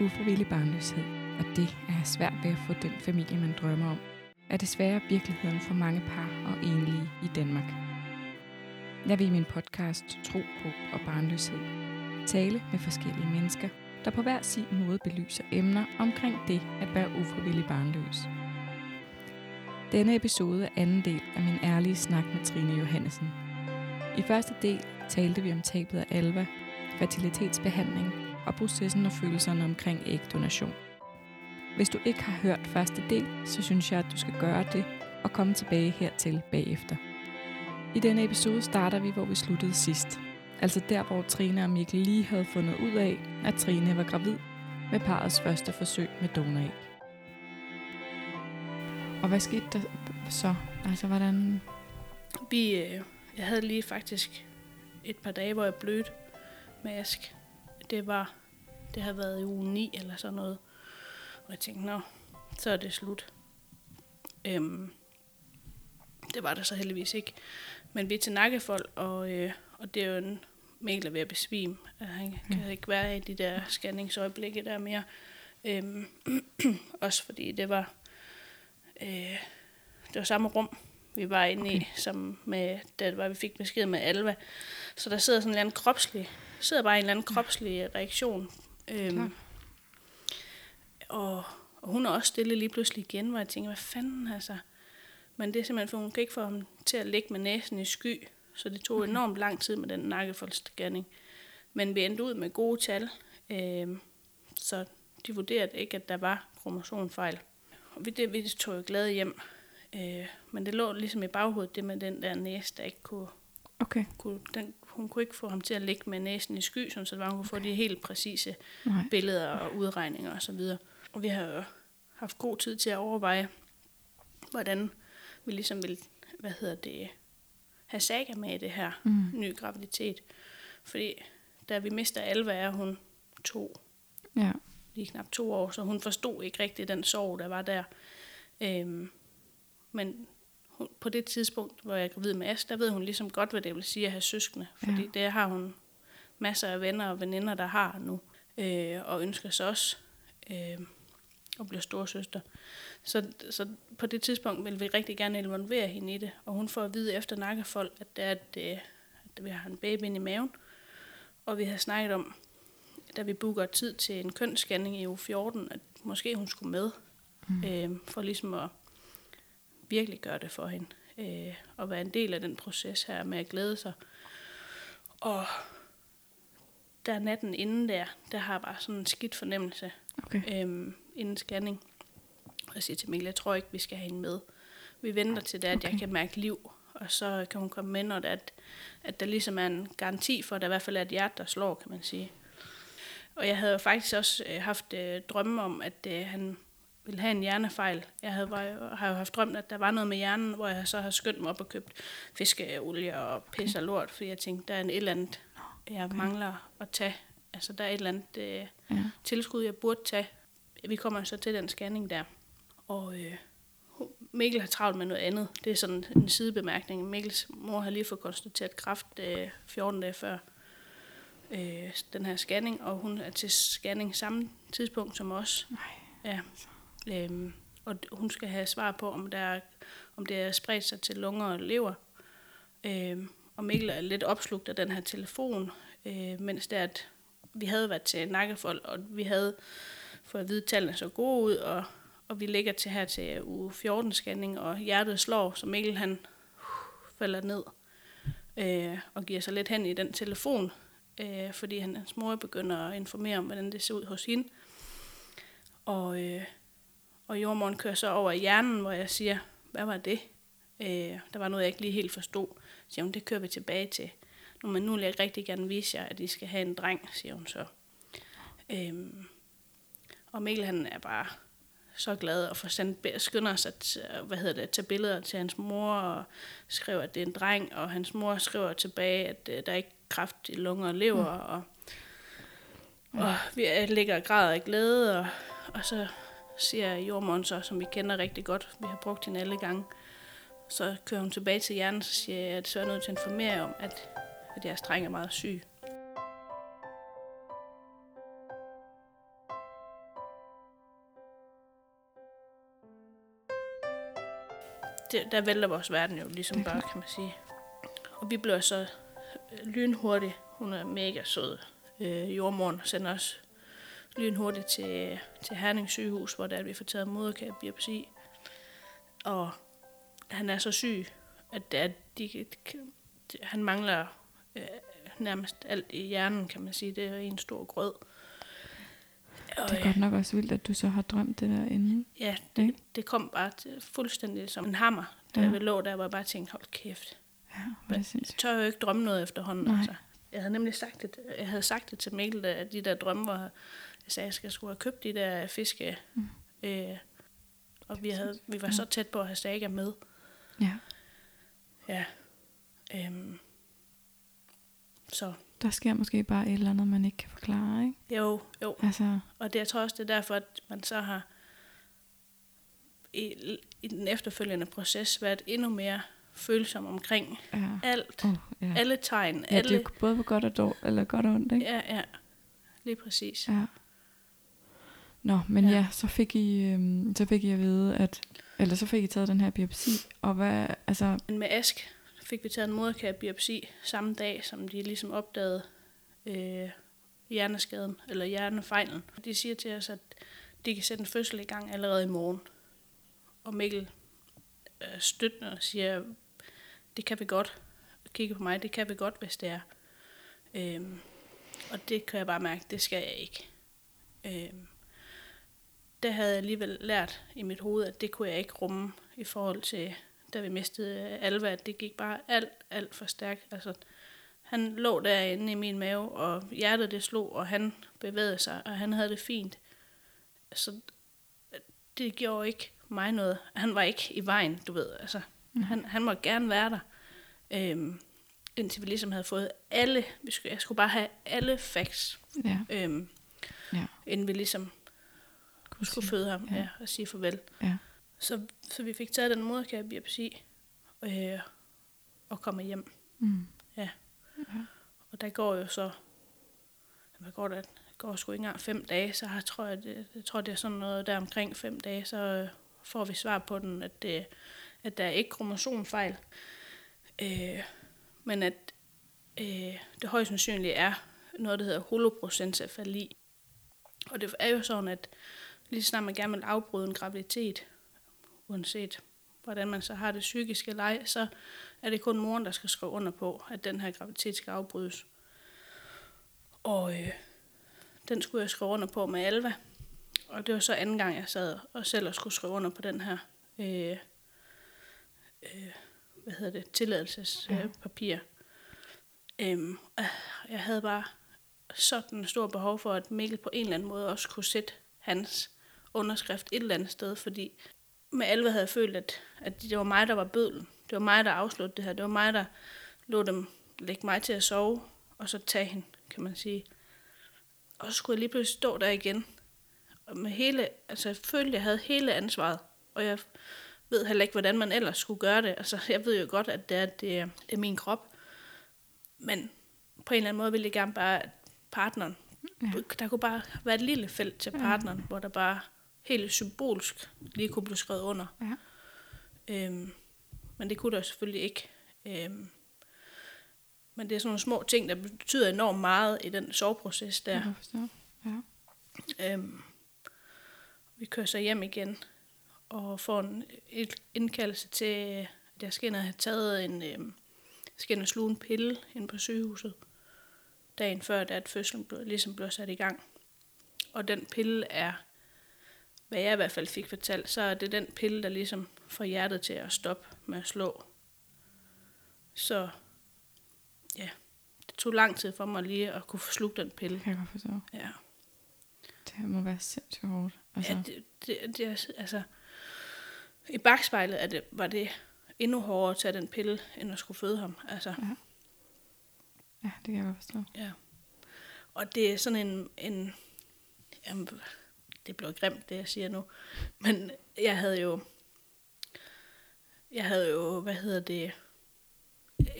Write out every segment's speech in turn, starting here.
ufrivillig barnløshed, og det er svært ved at få den familie, man drømmer om, er desværre virkeligheden for mange par og enlige i Danmark. Jeg vil i min podcast Tro, Håb og Barnløshed tale med forskellige mennesker, der på hver sin måde belyser emner omkring det at være ufrivillig barnløs. Denne episode er anden del af min ærlige snak med Trine Johannesen. I første del talte vi om tabet af alva, fertilitetsbehandling og processen og følelserne omkring ægdonation. Hvis du ikke har hørt første del, så synes jeg, at du skal gøre det og komme tilbage hertil bagefter. I denne episode starter vi, hvor vi sluttede sidst. Altså der, hvor Trine og Mikkel lige havde fundet ud af, at Trine var gravid med parets første forsøg med donoræg. Og hvad skete der så? Altså, hvordan... Vi, øh, jeg havde lige faktisk et par dage, hvor jeg blødte med ask. Det var, det har været i uge 9 eller sådan noget. Og jeg tænkte, nå, så er det slut. Øhm, det var der så heldigvis ikke. Men vi er til nakkefold, og, øh, og det er jo en Mikkel ved at besvime. Han kan mm. ikke være i de der scanningsøjeblikke der mere. Øhm, også fordi det var, øh, det var samme rum, vi var inde okay. i, som med, da det var, vi fik besked med Alva. Så der sidder sådan en eller anden kropslig, sidder bare en eller anden kropslig reaktion. Øhm, og, og hun er også stille lige pludselig igen, hvor jeg tænker, hvad fanden altså. Men det er simpelthen, for hun kan ikke få ham til at ligge med næsen i sky, så det tog okay. enormt lang tid med den nakkefoldsscanning. Men vi endte ud med gode tal, øh, så de vurderede ikke, at der var kromosomfejl. Og vi, det, vi tog jo glade hjem. Øh, men det lå ligesom i baghovedet, det med den der næse, der ikke kunne... Okay. kunne den, hun kunne ikke få ham til at ligge med næsen i sky, så det var, hun kunne okay. få de helt præcise Nej. billeder og udregninger osv. Og, og vi har jo haft god tid til at overveje, hvordan vi ligesom vil, hvad hedder det, have saga med i det her mm. nye graviditet. Fordi da vi mister Alva, er hun to. Ja. Lige knap to år, så hun forstod ikke rigtig den sorg, der var der. Øhm, men hun, på det tidspunkt, hvor jeg er gravid med As, der ved hun ligesom godt, hvad det vil sige at have søskende. Fordi ja. det har hun masser af venner og veninder, der har nu. Øh, og ønsker sig også øh, at blive storsøster. Så, så på det tidspunkt vil vi rigtig gerne involvere hende i det. Og hun får at vide efter nakkefold, at, det er, at, det, at vi har en baby inde i maven. Og vi har snakket om, da vi booker tid til en kønsscanning i uge 14, at måske hun skulle med. Mm. Øh, for ligesom at virkelig gøre det for hende. Øh, og være en del af den proces her med at glæde sig. Og der natten inden der, der har jeg bare sådan en skidt fornemmelse okay. øhm, inden scanning. Og jeg siger til Mikkel, jeg tror ikke, vi skal have hende med. Vi venter til det, at okay. jeg kan mærke liv, og så kan hun komme med, når det at, at der ligesom er en garanti for, at der i hvert fald er et hjerte, der slår, kan man sige. Og jeg havde faktisk også øh, haft øh, drømme om, at øh, han ville have en hjernefejl. Jeg havde, var, har jo haft drømt, at der var noget med hjernen, hvor jeg så har skyndt mig op og købt fiskeolie og pis og lort, fordi jeg tænkte, der er en et eller andet, jeg okay. mangler at tage. Altså, der er et eller andet øh, ja. tilskud, jeg burde tage. Vi kommer så til den scanning der. Og øh, Mikkel har travlt med noget andet. Det er sådan en sidebemærkning. Mikkels mor har lige fået konstateret kræft øh, 14 dage før øh, den her scanning, og hun er til scanning samme tidspunkt som os. Nej. Ja. Øhm, og hun skal have svar på, om, der er, om det er spredt sig til lunger og lever. Øhm, og Mikkel er lidt opslugt af den her telefon, øh, mens det er, at vi havde været til nakkefold, og vi havde fået at vide, at tallene så gode ud, og, og vi ligger til her til uge 14-scanning, og hjertet slår, så Mikkel han uh, falder ned øh, og giver sig lidt hen i den telefon, øh, fordi hans mor begynder at informere om, hvordan det ser ud hos hende. Og, øh, og jordmoren kører så over i hjernen, hvor jeg siger, hvad var det? Øh, der var noget, jeg ikke lige helt forstod. Så siger hun, det kører vi tilbage til. Nu, men nu vil jeg rigtig gerne vise jer, at I skal have en dreng, siger hun så. Øhm, og Mikkel han er bare så glad og får sendt, skynder sig at, hvad hedder det, tage billeder til hans mor og skriver, at det er en dreng, og hans mor skriver tilbage, at uh, der er ikke kraft i lunger og lever, mm. og, og vi ligger og græder af glæde, og, og så siger jordmoren så, som vi kender rigtig godt. Vi har brugt hende alle gange. Så kører hun tilbage til hjernen, så siger jeg, at så er jeg nødt til at informere jer om, at, at jeres dreng er meget syg. Det, der vælter vores verden jo ligesom bare, kan man sige. Og vi bliver så lynhurtigt. Hun er mega sød. Øh, jordmoren sender os lynhurtigt til, til Herning sygehus, hvor der vi får taget moderkab biopsi. Og han er så syg, at, det er, de, de, han mangler øh, nærmest alt i hjernen, kan man sige. Det er en stor grød. Og, det er godt nok også vildt, at du så har drømt det der inden. Ja, det, det kom bare til, fuldstændig som en hammer, da ja. lå der, hvor jeg bare tænkte, hold kæft. Ja, hvor er det Jeg tør jo ikke drømme noget efterhånden. Nej. Altså. Jeg havde nemlig sagt det, jeg havde sagt det til Mikkel, at de der drømme var, at jeg skal skulle have købt de der fiske. Mm. Øh, og vi, havde, vi var så tæt på at have Saga med. Ja. Ja. Øhm, så. Der sker måske bare et eller andet, man ikke kan forklare, ikke? Jo, jo. Altså. Og det, jeg tror også, det er derfor, at man så har i, i den efterfølgende proces været endnu mere følsom omkring ja. alt. Oh, ja. Alle tegn. Ja, alle... det er både på godt og, dårligt, eller godt og ondt, ikke? Ja, ja. Lige præcis. Ja. Nå, men ja, ja så, fik I, øhm, så fik I at vide, at, eller så fik I taget den her biopsi, og hvad, altså... Men med Ask fik vi taget en moderkab-biopsi samme dag, som de ligesom opdagede øh, hjerneskaden, eller hjernefejlen. De siger til os, at de kan sætte en fødsel i gang allerede i morgen. Og Mikkel øh, støttende og siger, det kan vi godt. Kigge på mig, det kan vi godt, hvis det er. Øhm, og det kan jeg bare mærke, det skal jeg ikke. Øhm, der havde jeg alligevel lært i mit hoved, at det kunne jeg ikke rumme i forhold til, da vi mistede Alva, at det gik bare alt, alt for stærkt. Altså, han lå derinde i min mave, og hjertet det slog, og han bevægede sig, og han havde det fint. Så det gjorde ikke mig noget. Han var ikke i vejen, du ved. Altså, mm. han, han måtte gerne være der. Øhm, indtil vi ligesom havde fået alle, vi skulle, jeg skulle bare have alle facts, ja. øhm, ja. inden vi ligesom Skulle sige. føde ham ja. Ja, og sige farvel. Ja. Så, så vi fik taget den moderkærbiopsi øh, og kommer hjem. Mm. Ja. ja. Og der går jo så, hvad går der, går sgu ikke engang fem dage, så jeg tror, jeg, det, jeg tror, det er sådan noget der omkring fem dage, så øh, får vi svar på den, at, det, at der er ikke kromosomfejl, øh, men at øh, det højst sandsynligt er noget, der hedder holoprocencefali. Og det er jo sådan, at lige snart man gerne vil afbryde en graviditet, uanset hvordan man så har det psykiske leg, så er det kun moren, der skal skrive under på, at den her graviditet skal afbrydes. Og øh, den skulle jeg skrive under på med Alva. Og det var så anden gang, jeg sad og selv og skulle skrive under på den her øh, øh, hvad hedder det, tilladelsespapir. Ja. Øhm, jeg havde bare sådan en stor behov for, at Mikkel på en eller anden måde også kunne sætte hans underskrift et eller andet sted, fordi med alvor havde jeg følt, at, at det var mig, der var bødlen. Det var mig, der afsluttede det her. Det var mig, der lå dem lægge mig til at sove, og så tage hende, kan man sige. Og så skulle jeg lige pludselig stå der igen. Og med hele, altså jeg følte, at jeg havde hele ansvaret. Og jeg ved heller ikke, hvordan man ellers skulle gøre det. Altså jeg ved jo godt, at det er, det er, det er min krop. Men på en eller anden måde ville jeg gerne bare, at partneren, ja. der kunne bare være et lille felt til partneren, ja. hvor der bare helt symbolsk lige kunne blive skrevet under. Ja. Øhm, men det kunne der selvfølgelig ikke. Øhm, men det er sådan nogle små ting, der betyder enormt meget i den soveproces der. Ja. Øhm, vi kører så hjem igen og får en indkaldelse til, at jeg skal ind og have taget en, øhm, skal ind og sluge en pille ind på sygehuset, dagen før, at fødslen blev, ligesom blev sat i gang. Og den pille er, hvad jeg i hvert fald fik fortalt, så er det den pille, der ligesom får hjertet til at stoppe med at slå. Så ja, det tog lang tid for mig lige at kunne slugt den pille. Kan jeg godt forstå. Ja. Det må være sindssygt hårdt. Altså. Ja, det, det, det er, altså, i bagspejlet er det, var det endnu hårdere at tage den pille, end at skulle føde ham. Altså. Ja. ja, det kan jeg godt forstå. Ja. Og det er sådan en, en jamen, det bliver grimt, det jeg siger nu, men jeg havde jo, jeg havde jo, hvad hedder det,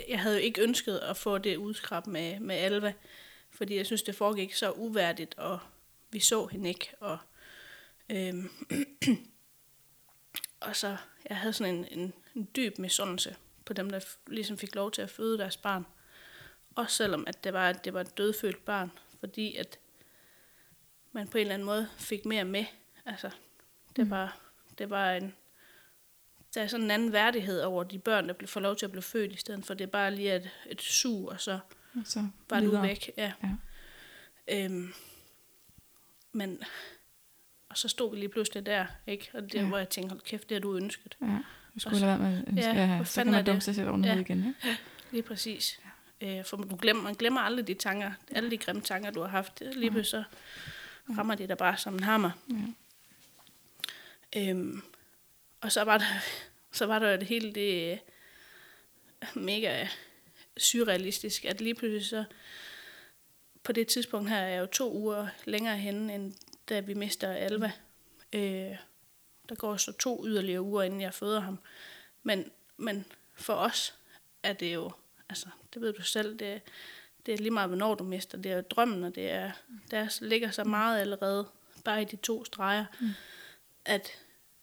jeg havde jo ikke ønsket at få det udskrab med, med Alva, fordi jeg synes, det foregik så uværdigt, og vi så hende ikke, og, øhm, og så, jeg havde sådan en, en en dyb misundelse på dem, der ligesom fik lov til at føde deres barn. Også selvom at det var, at det var et dødfødt barn, fordi at man på en eller anden måde fik mere med. Altså, det mm. var, det var en, der er sådan en anden værdighed over de børn, der får lov til at blive født, i stedet for det er bare lige et, et sug, og så, og så var du væk. Ja. ja. Øhm, men, og så stod vi lige pludselig der, ikke? Og det ja. hvor jeg tænkte, hold kæft, det har du ønsket. Ja, du skulle lade være med ja, ja, så kan man dumme sig selv ja. igen. Ja. ja, lige præcis. Ja. Øh, for du glemmer, man glemmer aldrig de tanker, alle de grimme tanker, du har haft. Lige pludselig så rammer de der bare som en hammer. Ja. Øhm, og så var der, så var der det hele det øh, mega surrealistisk, at lige pludselig så, på det tidspunkt her er jeg jo to uger længere henne, end da vi mister Alva. Øh, der går så to yderligere uger, inden jeg føder ham. Men, men for os er det jo, altså, det ved du selv, det, det er lige meget, hvornår du mister. Det er drømmen, og det er, der ligger så meget allerede, bare i de to streger, mm. at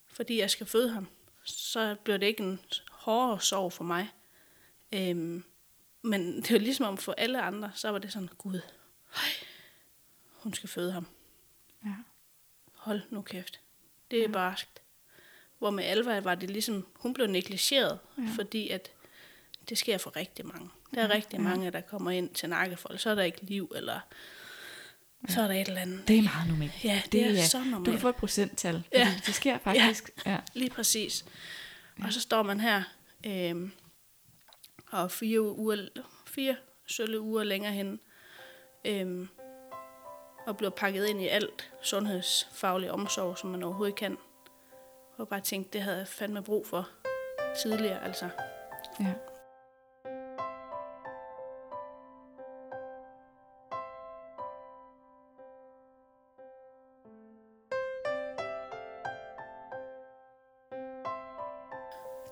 fordi jeg skal føde ham, så bliver det ikke en hårdere sorg for mig. Øhm, men det var ligesom om for alle andre, så var det sådan, gud, hej, hun skal føde ham. Ja. Hold nu kæft. Det er ja. barskt. Hvor med Alva var det ligesom, hun blev negligeret, ja. fordi at det sker for rigtig mange. Der er ja. rigtig mange, der kommer ind til nakkefold, så er der ikke liv, eller så er der et eller andet. Det er meget normalt. Ja, det, det er, er så normalt. Du kan få et procenttal, ja. det sker faktisk. Ja, ja. lige præcis. Og så står man her, øh, og fire uger, fire sølle uger længere hen, øh, og bliver pakket ind i alt sundhedsfaglig omsorg, som man overhovedet kan. Og bare tænkt, det havde jeg fandme brug for tidligere, altså. Ja.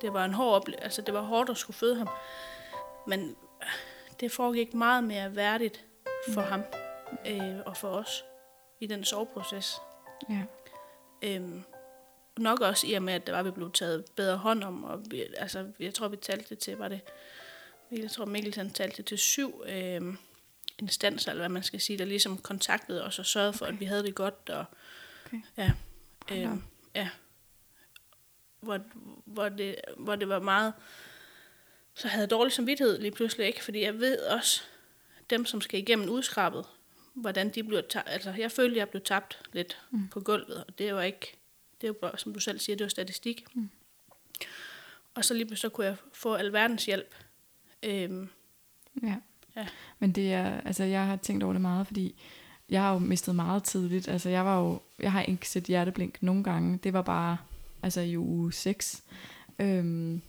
Det var en hård oplevelse. Altså, det var hårdt at skulle føde ham. Men det foregik meget mere værdigt for mm. ham øh, og for os i den soveproces. Ja. Øhm, nok også i og med, at det var, at vi blev taget bedre hånd om. Og vi, altså, jeg tror, vi talte til, var det, jeg tror Mikkel han talte til syv øh, instanser, eller hvad man skal sige, der ligesom kontaktede os og sørgede for, okay. at vi havde det godt. Og, okay. ja, øh, ja. Hvor, hvor, det, hvor det var meget, så havde jeg dårlig samvittighed lige pludselig ikke, fordi jeg ved også, dem som skal igennem udskrabet, hvordan de bliver tabt. Altså, jeg følte, jeg blev tabt lidt mm. på gulvet, og det var ikke, det var bare, som du selv siger, det var statistik. Mm. Og så lige så kunne jeg få alverdens hjælp. Øhm, ja. ja. Men det er, altså jeg har tænkt over det meget, fordi jeg har jo mistet meget tidligt. Altså jeg var jo, jeg har ikke set hjerteblink nogle gange. Det var bare, altså i uge 6. Øhm,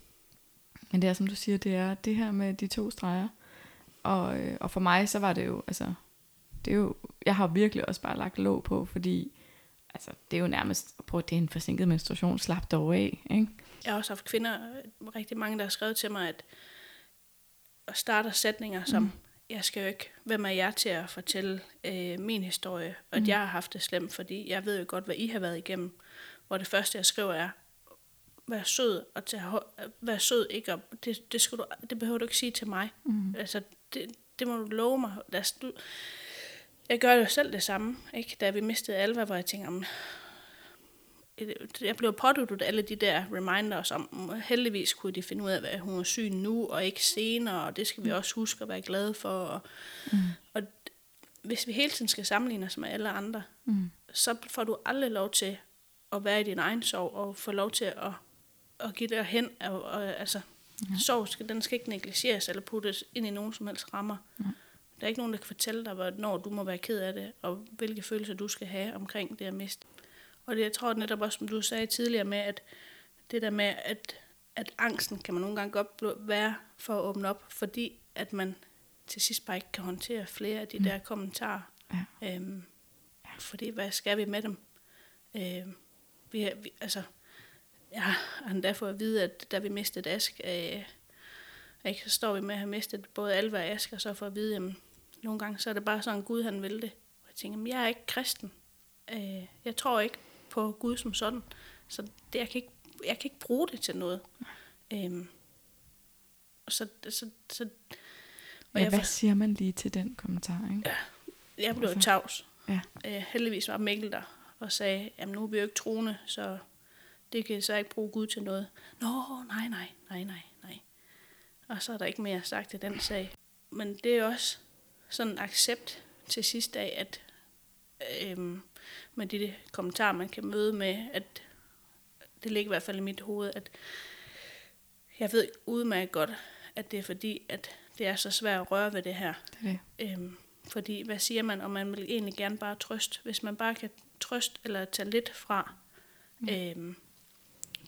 men det er, som du siger, det er det her med de to streger. Og, øh, og for mig, så var det jo, altså, det er jo, jeg har virkelig også bare lagt låg på, fordi altså, det er jo nærmest, prøv det er en forsinket menstruation, slap dog af, ikke? Jeg har også haft kvinder, rigtig mange, der har skrevet til mig, at og starter sætninger som, mm. jeg skal jo ikke, hvem er jeg til at fortælle øh, min historie, og at mm. jeg har haft det slemt, fordi jeg ved jo godt, hvad I har været igennem. Hvor det første, jeg skriver, er, vær sød, og tage, vær sød, ikke? Og det, det, skal du, det behøver du ikke sige til mig. Mm. Altså, det, det må du love mig. Altså, du, jeg gør jo selv det samme, ikke? Da vi mistede Alva, hvor jeg tænker, om, jeg blev påduttet alle de der reminders om, heldigvis kunne de finde ud af, at hun er syg nu, og ikke senere, og det skal vi mm. også huske at være glade for. Og, mm. og hvis vi hele tiden skal sammenligne os med alle andre, mm. så får du aldrig lov til at være i din egen sorg, og få lov til at, at give dig hen. Og, og, altså, mm. sorg, skal, den skal ikke negligeres eller puttes ind i nogen som helst rammer. Mm. Der er ikke nogen, der kan fortælle dig, hvornår du må være ked af det, og hvilke følelser du skal have omkring det at miste. Og det, jeg tror netop også, som du sagde tidligere med, at det der med, at, at angsten kan man nogle gange godt være for at åbne op, fordi at man til sidst bare ikke kan håndtere flere af de mm. der kommentarer. Ja. Øhm, fordi hvad skal vi med dem? Øhm, vi, vi, altså, jeg har endda fået at vide, at da vi mistede Ask, øh, ikke, så står vi med at have mistet både Alva og Ask, og så får at vide, at nogle gange så er det bare sådan, Gud han vil det. Og jeg tænker, jeg er ikke kristen. Øh, jeg tror ikke på Gud som sådan. Så det, jeg, kan ikke, jeg kan ikke bruge det til noget. Øhm, så, så, så, og ja, jeg hvad for... siger man lige til den kommentar? Ikke? Ja, jeg blev tavs. Ja. Øh, heldigvis var Mikkel der og sagde, jamen nu er vi jo ikke troende, så det kan så ikke bruge Gud til noget. Nå, nej, nej, nej, nej, nej. Og så er der ikke mere sagt i den sag. Men det er også sådan en accept til sidst af, at øhm, med de kommentarer, man kan møde med, at det ligger i hvert fald i mit hoved, at jeg ved udmærket godt, at det er fordi, at det er så svært at røre ved det her. Det. Øhm, fordi hvad siger man, og man vil egentlig gerne bare trøste. Hvis man bare kan trøste eller tage lidt fra, mm. øhm,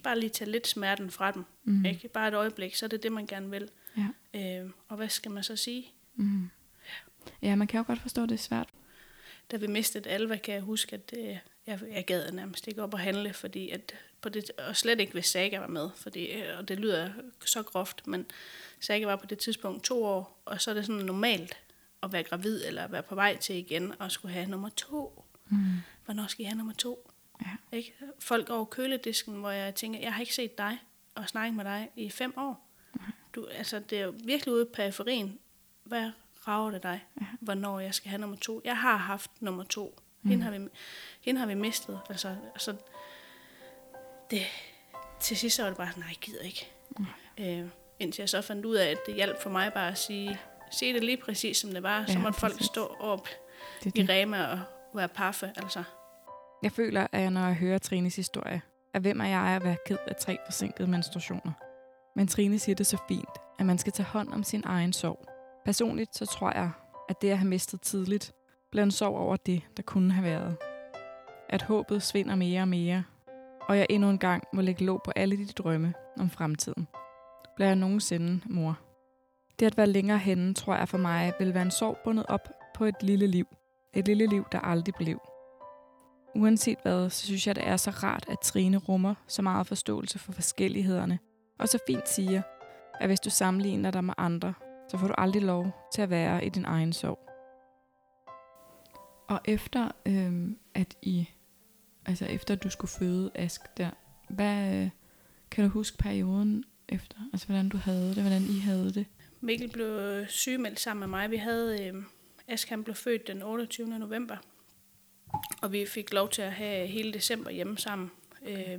bare lige tage lidt smerten fra dem, mm. ikke? bare et øjeblik, så er det det, man gerne vil. Ja. Øhm, og hvad skal man så sige? Mm. Ja. ja, man kan jo godt forstå, at det er svært. Da vi mistede Alva, kan jeg huske, at øh, jeg, jeg gad nærmest ikke op og handle, fordi at på det, og slet ikke hvis Saga var med, fordi, øh, og det lyder så groft, men Saga var på det tidspunkt to år, og så er det sådan normalt at være gravid, eller være på vej til igen, og skulle have nummer to. Mm. Hvornår skal jeg have nummer to? Ja. Ikke? Folk over køledisken, hvor jeg tænker, jeg har ikke set dig og snakket med dig i fem år. Du, altså, det er jo virkelig ude på periferien. Hvad rager det dig, ja. hvornår jeg skal have nummer to? Jeg har haft nummer to. Mm. Hende, har vi, hende har vi mistet. Altså, altså, det, til sidst var det bare, nej, jeg gider ikke. Mm. Øh, indtil jeg så fandt ud af, at det hjalp for mig bare at sige, se det lige præcis som det var. Ja, så måtte folk stå op det i Rema og være paffe. Altså. Jeg føler, at når jeg hører Trines historie, at hvem er jeg at være ked af tre forsinkede menstruationer. Men Trine siger det så fint, at man skal tage hånd om sin egen sorg. Personligt så tror jeg, at det at have mistet tidligt, bliver en sorg over det, der kunne have været. At håbet svinder mere og mere, og jeg endnu en gang må lægge låg på alle de drømme om fremtiden. Bliver jeg nogensinde mor? Det at være længere henne, tror jeg for mig, vil være en sorg bundet op på et lille liv. Et lille liv, der aldrig blev. Uanset hvad, så synes jeg, det er så rart, at Trine rummer så meget forståelse for forskellighederne, og så fint siger, at hvis du sammenligner dig med andre, så får du aldrig lov til at være i din egen sorg. Og efter øhm, at I, altså efter du skulle føde Ask der, hvad kan du huske perioden efter? Altså hvordan du havde det, hvordan I havde det? Mikkel blev sygemeldt sammen med mig. Vi havde, øh, Ask han blev født den 28. november, og vi fik lov til at have hele december hjemme sammen, øh,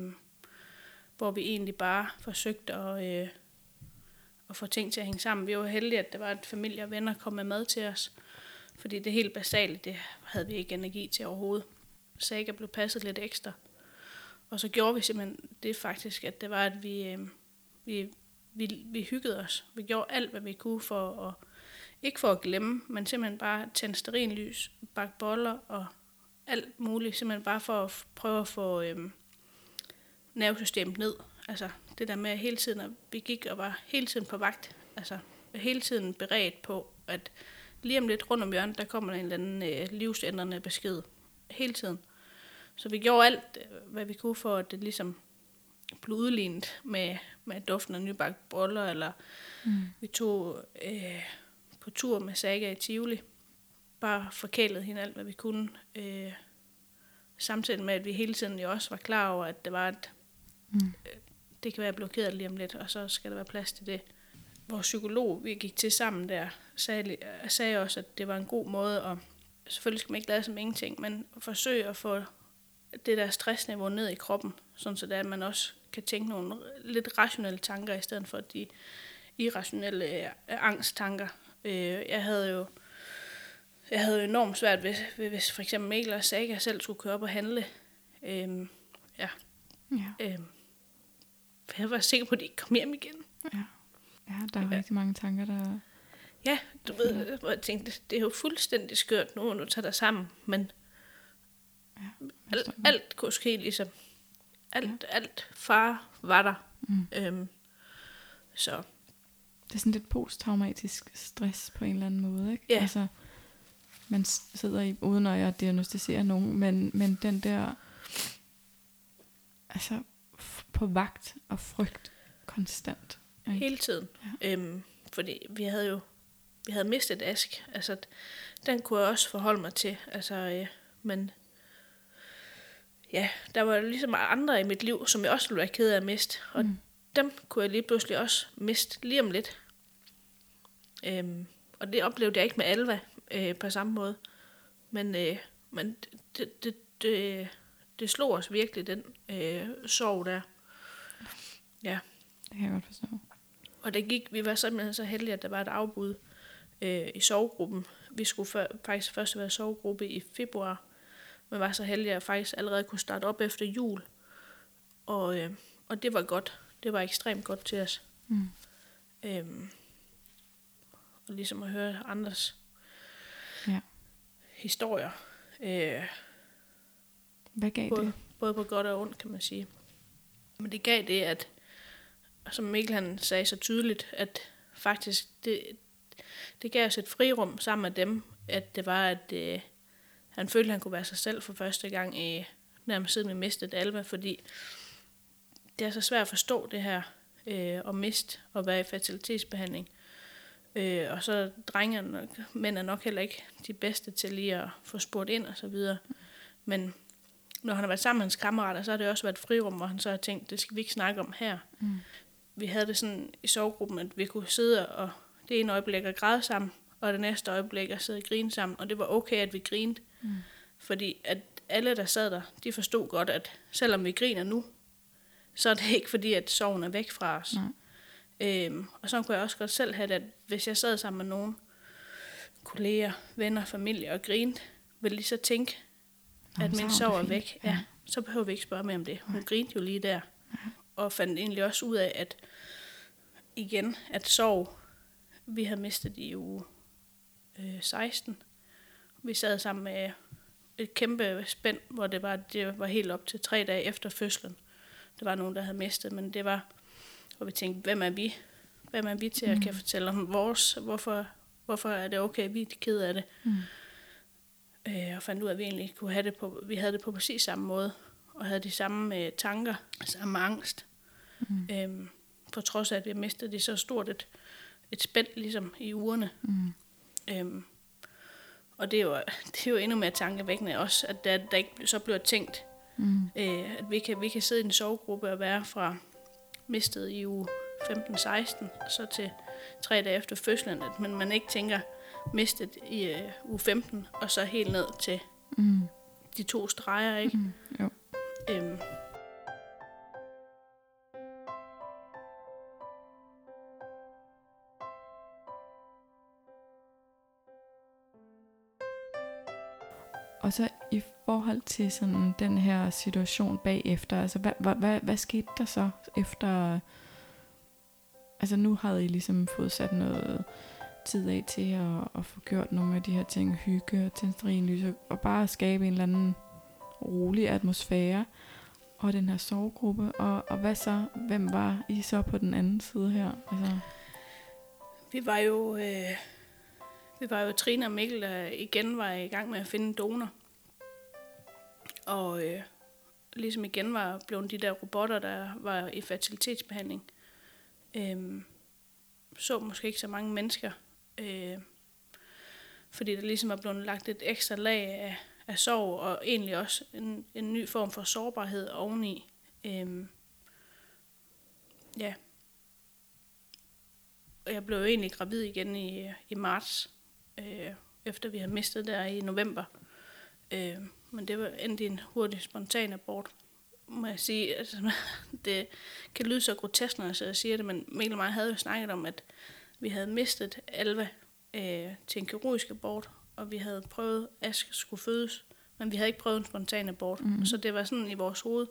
hvor vi egentlig bare forsøgte at, øh, at få ting til at hænge sammen. Vi var heldige, at der var et familie og venner kom med mad til os, fordi det helt basale, det havde vi ikke energi til overhovedet. Saga blev passet lidt ekstra. Og så gjorde vi simpelthen det faktisk, at det var, at vi, øh, vi, vi, vi hyggede os. Vi gjorde alt, hvad vi kunne for at, ikke for at glemme, men simpelthen bare tænde lys, bakke boller og alt muligt, simpelthen bare for at prøve at få øhm, nervesystemet ned. Altså det der med at hele tiden, at vi gik og var hele tiden på vagt, altså hele tiden beredt på, at lige om lidt rundt om hjørnet, der kommer der en eller anden øh, livsændrende besked. Hele tiden. Så vi gjorde alt, øh, hvad vi kunne for, at det ligesom blev udlignet med, med duften af nybagt boller, eller mm. vi tog øh, på tur med Saga i Tivoli, bare forkælede hende alt, hvad vi kunne. Øh, samtidig med, at vi hele tiden jo også var klar over, at det var et, mm. øh, det kan være blokeret lige om lidt, og så skal der være plads til det. Vores psykolog, vi gik til sammen der, sagde, sagde også, at det var en god måde at, selvfølgelig skal man ikke lade som ingenting, men forsøge at få det der stressniveau ned i kroppen, sådan så det er, at man også kan tænke nogle lidt rationelle tanker, i stedet for de irrationelle øh, angsttanker. Øh, jeg havde jo jeg havde enormt svært ved, hvis for eksempel Mikkel og Saga selv skulle køre op og handle. Øhm, ja. ja. Øhm, jeg var sikker på, at de ikke kom hjem igen. Ja, ja der er ja. rigtig mange tanker, der... Ja, du ved, hvor jeg tænkte, det er jo fuldstændig skørt nu, nu tager dig sammen, men ja, alt, alt kunne ske ligesom. Alt, ja. alt far var der. Mm. Øhm, så. Det er sådan lidt posttraumatisk stress på en eller anden måde, ikke? Ja. Altså, man sidder i, uden at jeg diagnostiserer nogen, men, men den der, altså på vagt og frygt konstant. Ikke? Hele tiden. Ja. Øhm, fordi vi havde jo, vi havde mistet Ask, altså den kunne jeg også forholde mig til, altså, øh, men ja, der var ligesom andre i mit liv, som jeg også ville være ked af at miste, og mm. Dem kunne jeg lige pludselig også miste lige om lidt. Øhm, og det oplevede jeg ikke med Alva øh, på samme måde. Men, øh, men det, det, det, det slog os virkelig, den øh, sorg der. Ja. Det kan jeg godt forstå. Og det gik, vi var simpelthen så heldige, at der var et afbud øh, i sovegruppen. Vi skulle for, faktisk først være sovegruppe i februar, men var så heldige, at faktisk allerede kunne starte op efter jul. Og, øh, og det var godt. Det var ekstremt godt til os. Mm. Øhm, og ligesom at høre andres ja. historier. Øh, Hvad gav både, det? Både på godt og ondt, kan man sige. Men det gav det, at som Mikkel han sagde så tydeligt, at faktisk det, det gav os et frirum sammen med dem, at det var, at øh, han følte, at han kunne være sig selv for første gang i nærmest siden vi mistede Alba, fordi det er så svært at forstå det her øh, og miste og være i fertilitetsbehandling. Øh, og så drengerne, mænd er nok heller ikke de bedste til lige at få spurgt ind og så videre. Men når han har været sammen med hans kammerater, så har det også været et frirum, hvor han så har tænkt, det skal vi ikke snakke om her. Mm. Vi havde det sådan i sovegruppen, at vi kunne sidde og det ene øjeblik at græde sammen, og det næste øjeblik at sidde og grine sammen. Og det var okay, at vi grinede. Mm. Fordi at alle, der sad der, de forstod godt, at selvom vi griner nu, så er det ikke fordi, at sorgen er væk fra os. Mm. Øhm, og så kunne jeg også godt selv have det, at hvis jeg sad sammen med nogen kolleger, venner, familie og grinede, ville de så tænke, at min sorg er væk. Ja. ja. Så behøver vi ikke spørge mere om det. Hun grinede jo lige der. Ja. Og fandt egentlig også ud af, at igen, at sorg, vi havde mistet i uge øh, 16. Vi sad sammen med et kæmpe spænd, hvor det var, det var helt op til tre dage efter fødslen. Der var nogen, der havde mistet, men det var, hvor vi tænkte, hvem er vi? Hvem er vi til at mm. kan fortælle om vores? Hvorfor, hvorfor er det okay, vi er ked af det? Mm. Øh, og fandt ud af, at vi egentlig kunne have det på, vi havde det på præcis samme måde, og havde de samme øh, tanker, samme angst. Mm. Øhm, for trods af, at vi har mistet det så stort et, et spænd ligesom i ugerne. Mm. Øhm, og det er, jo, det er jo endnu mere tankevækkende også, at der, der ikke så bliver tænkt, mm. øh, at vi kan, vi kan sidde i en sovegruppe og være fra mistet i uge 15-16, så til tre dage efter fødslen, at man, man ikke tænker mistet i uh, uge 15, og så helt ned til mm. de to streger, ikke? Mm. Jo. Øhm, forhold til sådan den her situation bagefter, altså hvad, hvad, hvad, hvad skete der så efter, altså nu havde I ligesom fået sat noget tid af til at, at få gjort nogle af de her ting, hygge og tænde lys, og bare skabe en eller anden rolig atmosfære, og den her sovegruppe, og, og hvad så, hvem var I så på den anden side her? Altså? Vi var jo, øh, vi var jo Trine og Mikkel, der igen var i gang med at finde donor. Og øh, ligesom igen var blevet de der robotter, der var i fertilitetsbehandling. Øh, så måske ikke så mange mennesker, øh, fordi der ligesom var blevet lagt et ekstra lag af, af sorg, og egentlig også en, en ny form for sårbarhed oveni. Øh, ja. Og jeg blev jo egentlig gravid igen i, i marts, øh, efter vi havde mistet der i november. Øh, men det var endte en hurtig spontan abort, må jeg sige. Altså, det kan lyde så grotesk, når jeg siger det, men Mikkel og mig havde jo snakket om, at vi havde mistet Alva øh, til en kirurgisk abort, og vi havde prøvet, at Aske skulle fødes, men vi havde ikke prøvet en spontan abort. Mm. Så det var sådan i vores hoved,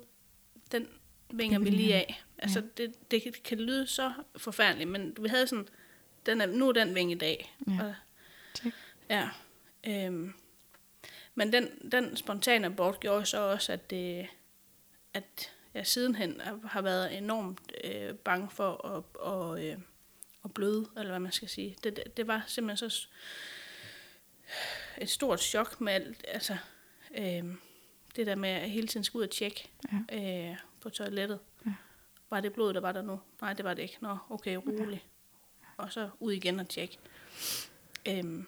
den vinger vi lige af. Altså, ja. det, det kan lyde så forfærdeligt, men vi havde sådan, den er, nu er den ving i dag. Ja. Og, ja. Øhm, men den, den spontane abort gjorde så også, at, det, at jeg sidenhen har været enormt øh, bange for at, og, øh, at bløde, eller hvad man skal sige. Det, det, det var simpelthen så et stort chok med alt, altså, øh, det der med at hele tiden skulle ud og tjekke ja. øh, på toilettet. Ja. Var det blod, der var der nu? Nej, det var det ikke. Nå, okay, rolig. Ja. Og så ud igen og tjekke. Øh,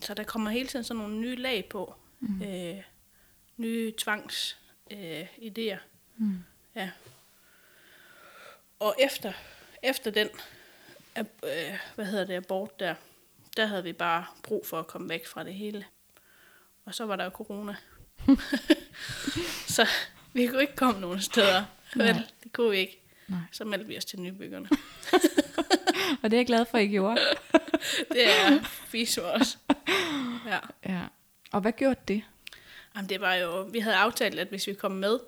så der kommer hele tiden sådan nogle nye lag på. Mm. Øh, nye tvangs øh, idéer. Mm. Ja. og efter, efter den, øh, hvad hedder det, abort der, der havde vi bare brug for at komme væk fra det hele. Og så var der jo corona. så vi kunne ikke komme nogen steder. Vel, det kunne vi ikke. Nej. Så meldte vi os til nybyggerne. og det er jeg glad for, at I gjorde. det er fis også. Ja. ja. Og hvad gjorde det? Jamen, det var jo, vi havde aftalt, at hvis vi kom med,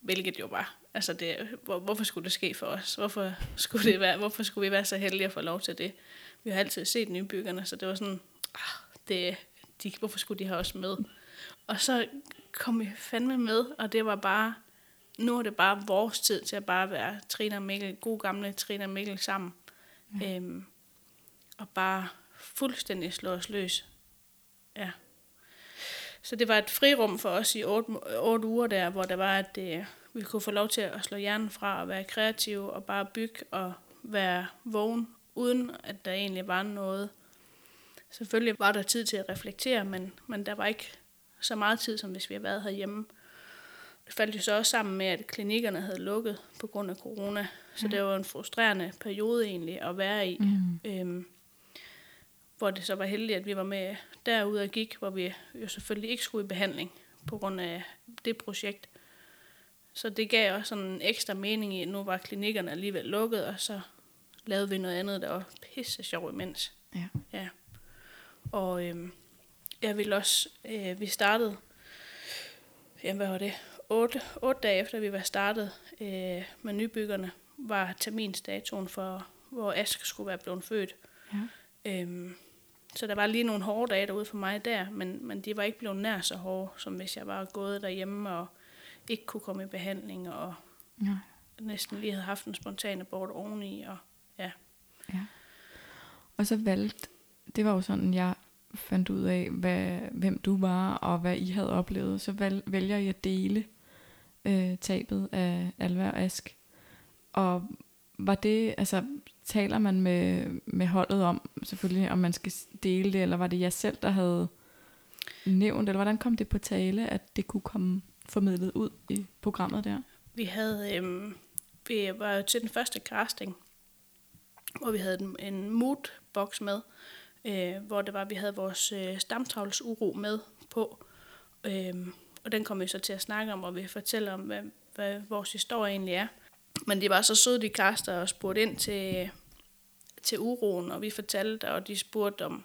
hvilket jo var, altså det, hvor, hvorfor skulle det ske for os? Hvorfor skulle, det være, hvorfor skulle vi være så heldige at få lov til det? Vi har altid set nybyggerne, så det var sådan, ah, det, de, hvorfor skulle de have os med? Og så kom vi fandme med, og det var bare, nu er det bare vores tid til at bare være Trina og Mikkel, god gamle Trina og Mikkel sammen. Ja. Øhm, og bare fuldstændig slå os løs. Ja. Så det var et frirum for os i otte, otte uger der, hvor der var, at det, vi kunne få lov til at slå hjernen fra og være kreative og bare bygge og være vågen, uden at der egentlig var noget. Selvfølgelig var der tid til at reflektere, men, men der var ikke så meget tid, som hvis vi havde været herhjemme. Det faldt jo så også sammen med, at klinikkerne havde lukket på grund af corona. Så mm. det var en frustrerende periode egentlig at være i. Mm. Øhm, hvor det så var heldigt, at vi var med derude og gik, hvor vi jo selvfølgelig ikke skulle i behandling på grund af det projekt. Så det gav også sådan en ekstra mening i, at nu var klinikkerne alligevel lukket, og så lavede vi noget andet, der var pisse sjov imens. Ja. ja. Og øhm, jeg ville også, øh, vi startede, jamen hvad var det, 8, 8 dage efter vi var startet øh, med nybyggerne, var terminsdatoen for, hvor Ask skulle være blevet født. Ja. Øhm, så der var lige nogle hårde dage derude for mig der, men, men de var ikke blevet nær så hårde, som hvis jeg var gået derhjemme og ikke kunne komme i behandling, og ja. næsten lige havde haft en spontan abort oveni, og ja. ja. Og så valgte, det var jo sådan, jeg fandt ud af, hvad, hvem du var, og hvad I havde oplevet, så valg, vælger I at dele øh, tabet af Alva og Ask. Og var det, altså taler man med, med holdet om, selvfølgelig, om man skal dele det, eller var det jeg selv, der havde nævnt, eller hvordan kom det på tale, at det kunne komme formidlet ud i programmet der? Vi havde, øhm, vi var jo til den første casting, hvor vi havde en, en moodbox med, øh, hvor det var, vi havde vores øh, stamtavlsuro med på, øh, og den kom vi så til at snakke om, og vi fortæller om, hvad, hvad vores historie egentlig er. Men de var så søde, de kaster og spurgte ind til, til uroen, og vi fortalte, og de spurgte om,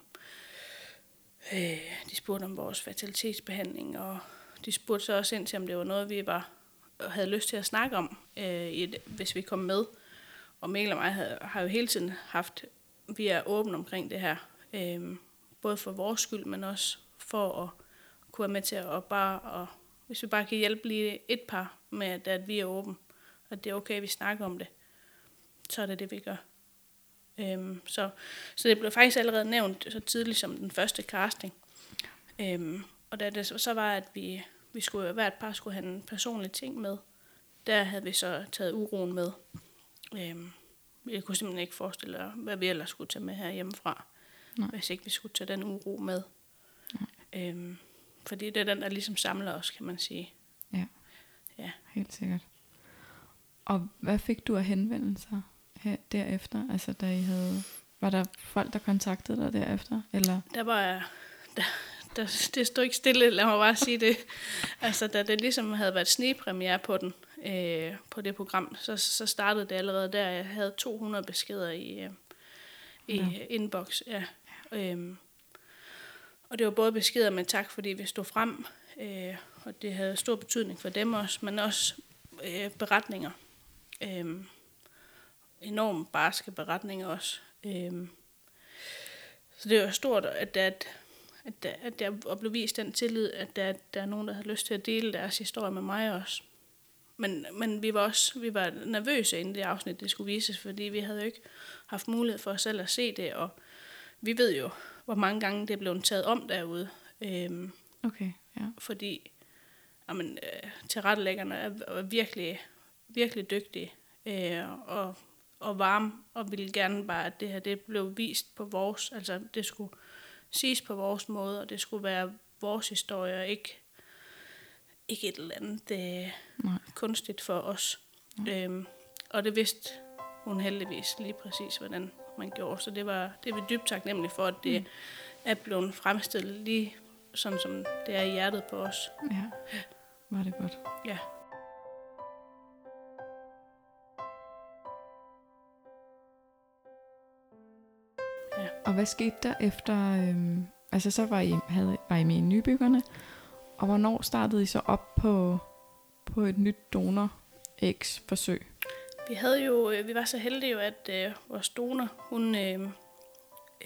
øh, de spurgte om vores fertilitetsbehandling, og de spurgte så også ind til, om det var noget, vi var havde lyst til at snakke om, øh, et, hvis vi kom med. Og Mikkel og mig havde, har jo hele tiden haft, vi er åbne omkring det her, øh, både for vores skyld, men også for at kunne være med til at bare, og, hvis vi bare kan hjælpe lige et par med, at, at vi er åbne, at det er okay, at vi snakker om det, så er det det, vi gør. Øhm, så, så det blev faktisk allerede nævnt så tidligt som den første casting. Øhm, og da det så var, at vi, vi skulle, hvert par skulle have en personlig ting med, der havde vi så taget uroen med. Øhm, jeg kunne simpelthen ikke forestille mig, hvad vi ellers skulle tage med her hjemmefra, Nej. hvis ikke vi skulle tage den uro med. Øhm, fordi det er den, der ligesom samler os, kan man sige. Ja, ja. helt sikkert. Og hvad fik du af henvendelser her derefter? Altså, da I havde... Var der folk, der kontaktede dig derefter? Eller? Der var... Der, der, det stod ikke stille, lad mig bare sige det. Altså, da det ligesom havde været snepremiere på den, øh, på det program, så, så startede det allerede der. Jeg havde 200 beskeder i, øh, i ja. inbox. Ja. Øhm, og det var både beskeder med tak, fordi vi stod frem, øh, og det havde stor betydning for dem også, men også øh, beretninger. Øh, enormt barske beretninger også. Øh, så det var stort, at, at, at, at der blev vist den tillid, at der, der er nogen, der har lyst til at dele deres historie med mig også. Men, men vi var også vi var nervøse inden det afsnit, det skulle vises, fordi vi havde jo ikke haft mulighed for os selv at se det, og vi ved jo, hvor mange gange det er blevet taget om derude. Øhm, okay, ja. Fordi jamen, øh, tilrettelæggerne er, er virkelig, virkelig dygtige øh, og, og varme, og ville gerne bare, at det her det blev vist på vores, altså det skulle siges på vores måde, og det skulle være vores historie, og ikke, ikke et eller andet det, Nej. kunstigt for os. Øhm, og det vidste hun heldigvis lige præcis, hvordan man gjorde. Så det var det er vi dybt taknemmelige for, at det mm. er blevet fremstillet lige sådan, som det er i hjertet på os. Ja, var det godt. Ja. Og hvad skete der efter, øhm, altså så var I, havde, var I med i nybyggerne, og hvornår startede I så op på, på et nyt donor forsøg? Vi havde jo, øh, vi var så heldige jo, at øh, vores donor, hun øh,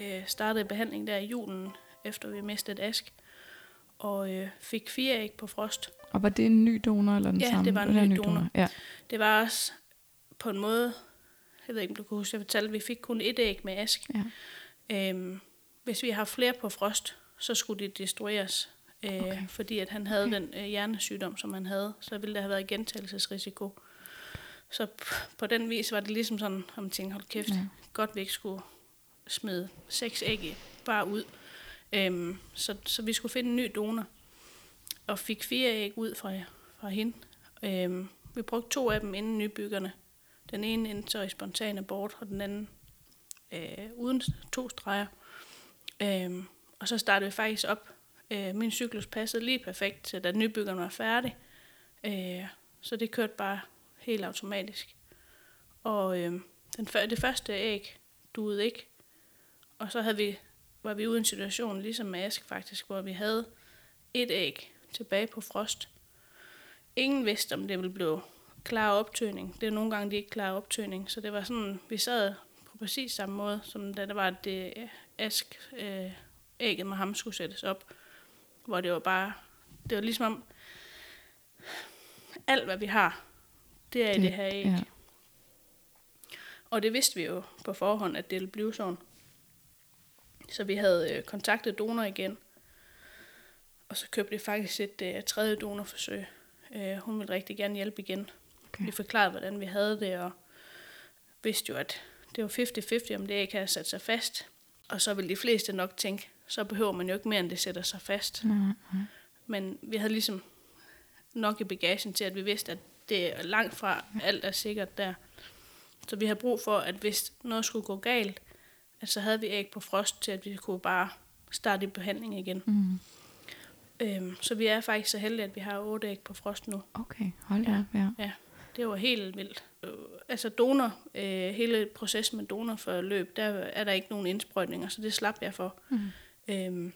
øh, startede behandling der i julen, efter vi mistede Ask, og øh, fik fire æg på frost. Og var det en ny donor eller den ja, samme? Ja, det var en ny, ny donor. donor. Ja. Det var også på en måde, jeg ved ikke, om du kan huske, jeg fortalte, at vi fik kun et æg med Ask. Ja. Øhm, hvis vi har flere på frost, så skulle de destrueres, øh, okay. fordi at han havde okay. den øh, hjernesygdom, som han havde. Så ville der have været gentagelsesrisiko. Så på den vis var det ligesom sådan, om man tænkte, hold kæft, ja. godt vi ikke skulle smide seks æg bare ud. Øhm, så, så vi skulle finde en ny donor, og fik fire æg ud fra, fra hende. Øhm, vi brugte to af dem inden nybyggerne. Den ene endte så i spontan abort, og den anden øh, uden to streger. Øhm, og så startede vi faktisk op. Øh, min cyklus passede lige perfekt til, da nybyggeren var færdig. Øh, så det kørte bare helt automatisk. Og øh, den, det første æg duede ikke. Og så havde vi, var vi ude i en situation, ligesom med Ask faktisk, hvor vi havde et æg tilbage på frost. Ingen vidste, om det ville blive klar optøning. Det er nogle gange, de ikke klar optøning. Så det var sådan, vi sad præcis samme måde, som da der var det Ask øh, ægget med ham skulle sættes op. Hvor det var bare, det var ligesom om, alt hvad vi har, det er det, i det her æg. Ja. Og det vidste vi jo på forhånd, at det ville blive sådan. Så vi havde øh, kontaktet donor igen. Og så købte vi faktisk et øh, tredje donorforsøg. Øh, hun ville rigtig gerne hjælpe igen. Okay. Vi forklarede, hvordan vi havde det, og vidste jo, at det var 50-50, om det ikke havde sat sig fast. Og så ville de fleste nok tænke, så behøver man jo ikke mere, end det sætter sig fast. Mm-hmm. Men vi havde ligesom nok i bagagen til, at vi vidste, at det er langt fra alt er sikkert der. Så vi har brug for, at hvis noget skulle gå galt, at så havde vi æg på frost til, at vi kunne bare starte i behandling igen. Mm. Øhm, så vi er faktisk så heldige, at vi har otte æg på frost nu. Okay, hold da ja. ja. Det var helt vildt. Altså donor, øh, hele processen med donorforløb, der er der ikke nogen indsprøjtninger, så det slap jeg for. Mm. Øhm,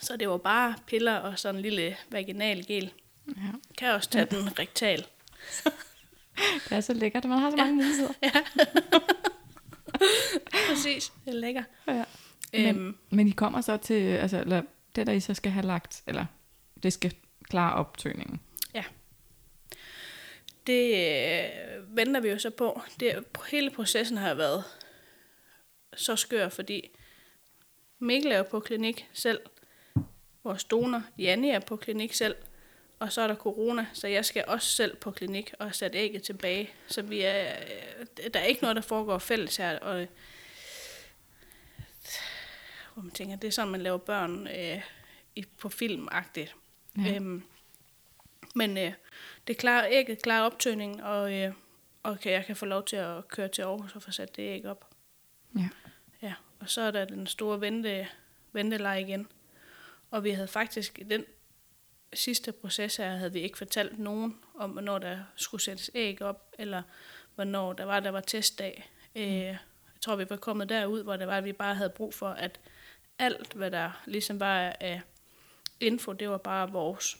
så det var bare piller og sådan en lille vaginal gel. Ja. Kan også tage ja. den rektal. det er så lækkert, man har så mange ja. muligheder. Ja. Præcis, det er lækkert. Ja. Men, øhm. men I kommer så til, altså, eller det der I så skal have lagt, eller det skal klare optøningen. Det øh, venter vi jo så på. Det, hele processen har været så skør, fordi Mikkel er jo på klinik selv. Vores donor, Janne, er på klinik selv og så er der corona, så jeg skal også selv på klinik og sætte ægget tilbage. Så vi er, øh, der er ikke noget, der foregår fælles her. Og, hvor man tænker, det er sådan, man laver børn øh, på filmagtigt. Ja. Øhm, men øh, det klarer, ægget klarer optøningen, og, øh, og kan, jeg kan få lov til at køre til Aarhus og få sat det æg op. Ja. Ja, og så er der den store vente, venteleje igen. Og vi havde faktisk, den sidste proces her havde vi ikke fortalt nogen om, hvornår der skulle sættes æg op, eller hvornår der var, der var testdag. Mm. Øh, jeg tror, vi var kommet derud, hvor det var, at vi bare havde brug for, at alt, hvad der ligesom var af info, det var bare vores.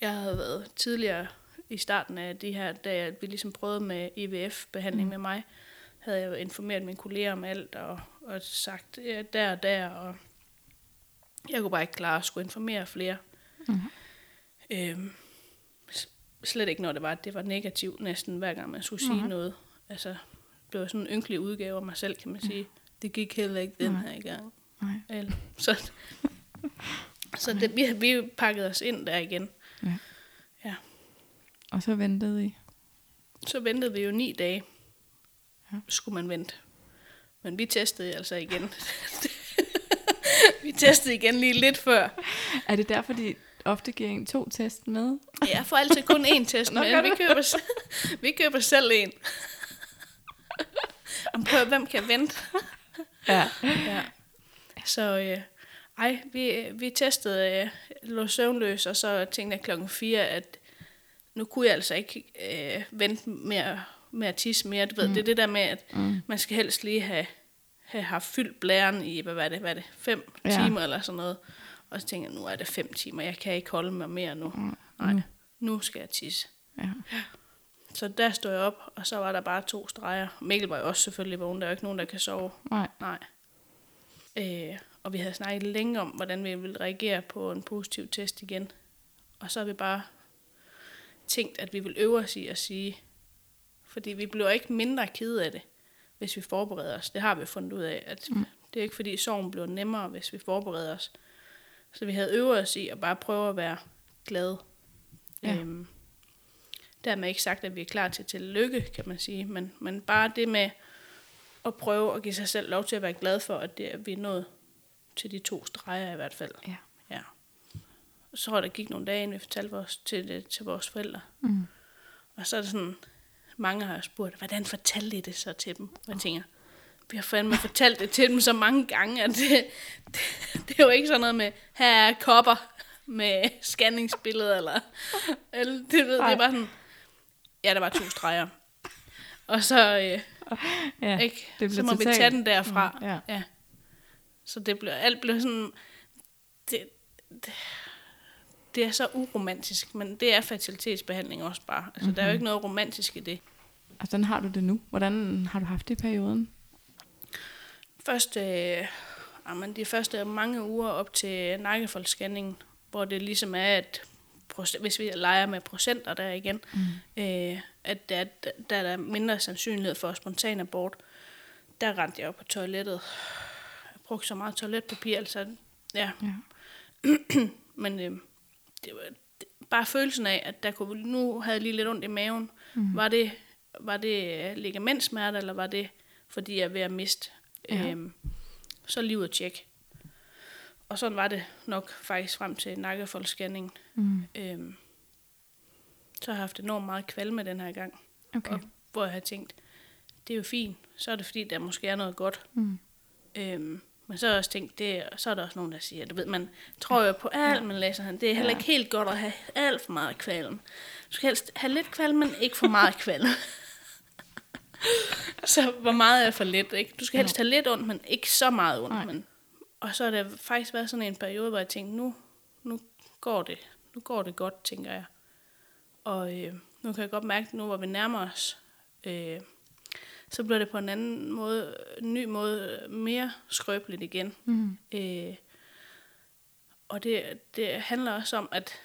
Jeg havde været tidligere i starten af de her, da vi ligesom prøvede med IVF-behandling mm. med mig, havde jeg informeret mine kolleger om alt, og, og sagt ja, der og der, og jeg kunne bare ikke klare at skulle informere flere. Mm. Øhm, slet ikke når det var, det var negativt næsten hver gang man skulle sige mm. noget. Altså, det var sådan en ynkelig udgave af mig selv, kan man sige. Det gik heller ikke den her gang. Nej. Eller, så så det, vi, vi pakkede os ind der igen. Ja. ja. Og så ventede I? Så ventede vi jo ni dage. Ja. Skulle man vente. Men vi testede altså igen. vi testede igen lige lidt før. Er det derfor, de ofte giver en to test med? Ja, får altid kun én test med. vi, køber, vi køber selv en. om på, hvem kan vente. ja. ja. Så øh, ej, vi, vi testede, øh, lå søvnløs, og så tænkte jeg klokken 4, at nu kunne jeg altså ikke øh, vente med, med at tisse mere. Du ved, mm. det er det der med, at mm. man skal helst lige have, have haft fyldt blæren i, hvad var det, hvad er det, fem ja. timer eller sådan noget. Og så tænkte jeg, nu er det fem timer, jeg kan ikke holde mig mere nu. Mm. Nej, nu skal jeg tisse. Ja. Så der stod jeg op, og så var der bare to streger. Mikkel var jo også selvfølgelig vågen, der er jo ikke nogen, der kan sove. Nej. Nej. Øh, og vi havde snakket længe om, hvordan vi ville reagere på en positiv test igen. Og så har vi bare tænkt, at vi vil øve os i at sige, fordi vi bliver ikke mindre kede af det, hvis vi forbereder os. Det har vi fundet ud af, at mm. det er ikke fordi sorgen bliver nemmere, hvis vi forbereder os. Så vi havde øvet os i at bare prøve at være glade. Ja. Øhm, dermed ikke sagt, at vi er klar til til lykke, kan man sige, men, men bare det med at prøve at give sig selv lov til at være glad for, at, det, at vi er nået til de to streger i hvert fald. Ja. ja. Så var der gik nogle dage, inden vi fortalte vores, til, til vores forældre. Mm. Og så er det sådan, mange har spurgt, hvordan fortalte I det så til dem? Og jeg tænker, vi har fandme fortalt det til dem så mange gange, at det, det, det er jo ikke sådan noget med, her er kopper med scanningsbilleder, eller, eller det, ved, det er bare sådan, ja, der var to streger. Og så, øh, ja, ikke? Det så må vi tage den derfra. Mm, ja. ja. Så det blev, alt blev sådan, det, det, det er så uromantisk, men det er fertilitetsbehandling også bare. Altså, mm-hmm. der er jo mhm. ikke noget romantisk i det. Og sådan har du det nu. Hvordan har du haft det i perioden? Først, øh, jamen, de første mange uger op til nakkefoldsscanningen, hvor det ligesom er, at hvis vi leger med procenter der igen, mm. øh, at der, der er mindre sandsynlighed for spontan abort. Der rendte jeg op på toilettet. Jeg brugte så meget toiletpapir, altså ja. ja. Men øh, det var det, bare følelsen af, at der kunne, nu havde jeg lige lidt ondt i maven. Mm. Var det, var det ligamentsmerte, eller var det, fordi jeg er ved at miste? Ja. Øhm, så lige ud at tjekke. Og sådan var det nok faktisk frem til nakkefoldsscanningen. Mm. Øhm, så har jeg haft enormt meget kvalme den her gang. Okay. Og, hvor jeg har tænkt, det er jo fint, så er det fordi, der måske er noget godt. Mm. Øhm, men så har jeg også tænkt, det, så er der også nogen, der siger, du ved, man tror jo på alt, man læser han. Det er heller ikke helt godt at have alt for meget kvalm. Du skal helst have lidt kvalm, men ikke for meget kvalm. så hvor meget er for lidt, ikke? Du skal helst have lidt ondt, men ikke så meget ondt. Men, og så har det faktisk været sådan en periode, hvor jeg tænkte, nu, nu går det, nu går det godt, tænker jeg. Og øh, nu kan jeg godt mærke, nu hvor vi nærmer os øh, så bliver det på en anden måde, en ny måde, mere skrøbeligt igen. Mm. Øh, og det, det handler også om, at,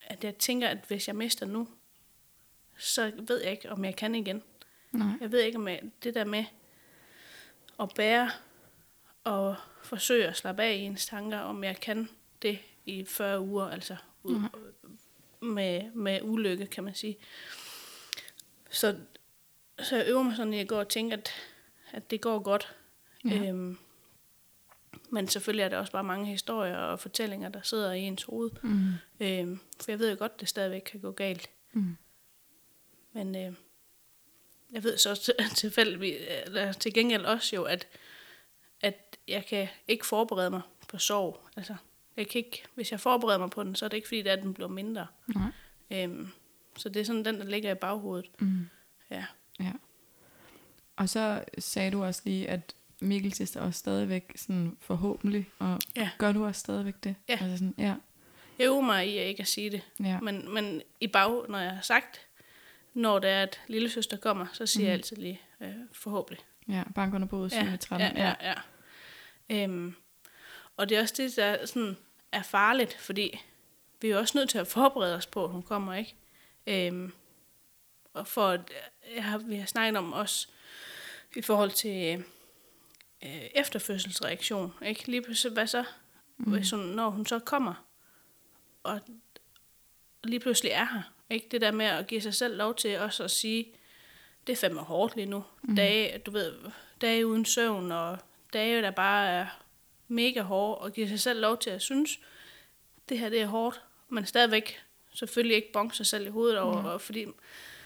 at jeg tænker, at hvis jeg mister nu, så ved jeg ikke, om jeg kan igen. Nej. Jeg ved ikke, om jeg, det der med at bære og forsøge at slappe af i ens tanker, om jeg kan det i 40 uger, altså ud, med, med ulykke, kan man sige. Så så jeg øver mig sådan, at jeg går og tænker, at, at det går godt. Ja. Øhm, men selvfølgelig er der også bare mange historier og fortællinger, der sidder i ens hoved. Mm. Øhm, for jeg ved jo godt, at det stadigvæk kan gå galt. Mm. Men øh, jeg ved så til, tilfældigvis, eller til gengæld også jo, at, at jeg kan ikke forberede mig på sorg. Altså, jeg kan ikke, hvis jeg forbereder mig på den, så er det ikke fordi, at den bliver mindre. Nej. Øhm, så det er sådan den, der ligger i baghovedet. Mm. Ja. Ja. Og så sagde du også lige, at Mikkel er også stadigvæk sådan forhåbentlig, og ja. gør du også stadigvæk det? Ja. Altså sådan, ja. Jeg øver mig i at ikke at sige det. Ja. Men, men i bag, når jeg har sagt, når det er, at lille søster kommer, så siger mm. jeg altid lige øh, forhåbentlig. Ja, bankerne på ja, med 13. Ja, ja, ja. ja. Øhm, og det er også det, der sådan er farligt, fordi vi er også nødt til at forberede os på, at hun kommer, ikke? Øhm, og for at, jeg har, vi har snakket om også i forhold til øh, efterfødselsreaktion. Ikke? Lige pludselig, hvad så, mm. hvis hun, når hun så kommer, og lige pludselig er her. Ikke? Det der med at give sig selv lov til også at sige, det er fandme hårdt lige nu. Mm. Dage, du ved, dage uden søvn, og dage, der bare er mega hårde, og give sig selv lov til at synes, det her det er hårdt, men stadigvæk selvfølgelig ikke bonke sig selv i hovedet over, mm. og fordi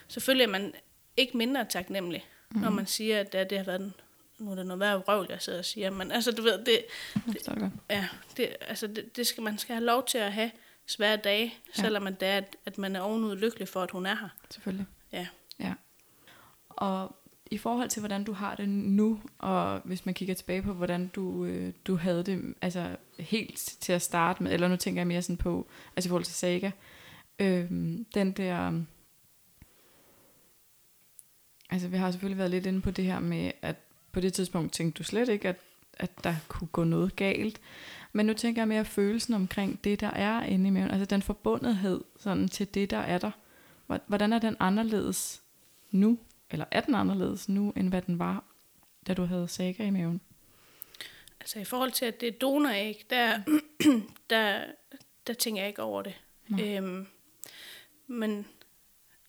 selvfølgelig er man ikke mindre taknemmelig mm. når man siger, at det, det har været en, nu er det noget værd røvl, jeg sidder og siger, men altså, du ved, det, det, ja, det, altså, det, det skal, man skal have lov til at have svære dage, ja. selvom man det er, at, at man er ovenud lykkelig for, at hun er her. Selvfølgelig. Ja. Ja. Og i forhold til, hvordan du har det nu, og hvis man kigger tilbage på, hvordan du, øh, du havde det altså helt til at starte med, eller nu tænker jeg mere sådan på, altså i forhold til Saga, øh, den der, altså vi har selvfølgelig været lidt inde på det her med, at på det tidspunkt tænkte du slet ikke, at, at der kunne gå noget galt, men nu tænker jeg mere følelsen omkring det, der er inde i maven, altså den forbundethed sådan, til det, der er der. Hvordan er den anderledes nu? eller er den anderledes nu, end hvad den var, da du havde saga i maven? Altså i forhold til, at det er donoræg, der, der, der tænker jeg ikke over det. Øhm, men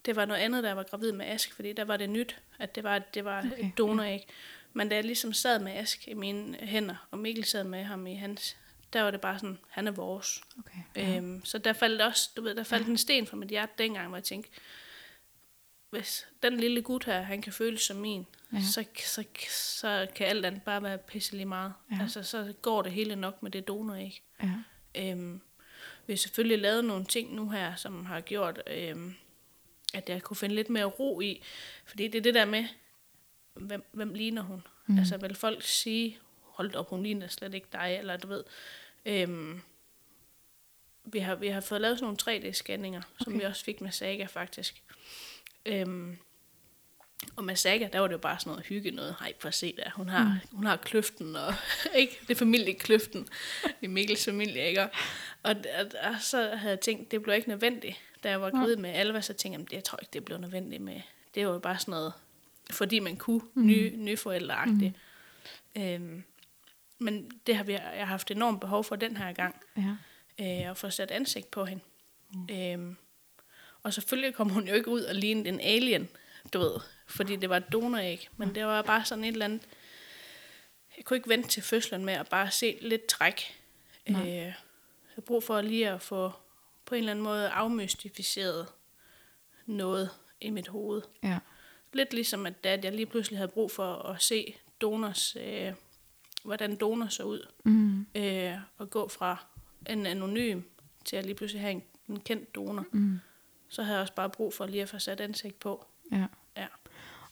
det var noget andet, der var gravid med Ask, fordi der var det nyt, at det var, det var okay, et donoræg. Men da jeg ligesom sad med Ask i mine hænder, og Mikkel sad med ham i hans, der var det bare sådan, han er vores. Okay, ja. øhm, så der faldt også, du ved, der faldt ja. en sten fra mit hjerte dengang, hvor jeg tænkte, hvis den lille gut her, han kan føle som min, ja. så, så, så kan alt andet bare være pisselig meget. Ja. Altså, så går det hele nok med det donor, ikke? Ja. Øhm, vi har selvfølgelig lavet nogle ting nu her, som har gjort, øhm, at jeg kunne finde lidt mere ro i. Fordi det er det der med, hvem, hvem ligner hun? Mm. Altså, vil folk sige, hold op, hun ligner slet ikke dig, eller du ved. Øhm, vi har, vi har fået lavet sådan nogle 3D-scanninger, okay. som vi også fik med Saga faktisk. Øhm, og med Saga, der var det jo bare sådan noget hygge, noget hej, for at se der. Hun har, mm. hun har kløften, og ikke det familiekløften i Mikkels familie, ikke? Og, og, og, så havde jeg tænkt, det blev ikke nødvendigt. Da jeg var gravid med Alva, så tænkte jeg, jeg tror ikke, det blev nødvendigt med. Det var jo bare sådan noget, fordi man kunne, mm. nye, nye forældreagtigt. Mm. Øhm, men det har vi, jeg har haft enormt behov for den her gang. Ja. Øh, at få sat ansigt på hende. Mm. Øhm, og selvfølgelig kom hun jo ikke ud og lignede en alien, du ved, fordi det var et donoræg. Men det var bare sådan et eller andet... Jeg kunne ikke vente til fødslen med at bare se lidt træk. Øh, jeg har brug for lige at få på en eller anden måde afmystificeret noget i mit hoved. Ja. Lidt ligesom, at, at jeg lige pludselig havde brug for at se donors, øh, hvordan donor så ud. Mm. Øh, og gå fra en anonym til at lige pludselig have en, en kendt donor. Mm så havde jeg også bare brug for lige at få sat ansigt på. Ja.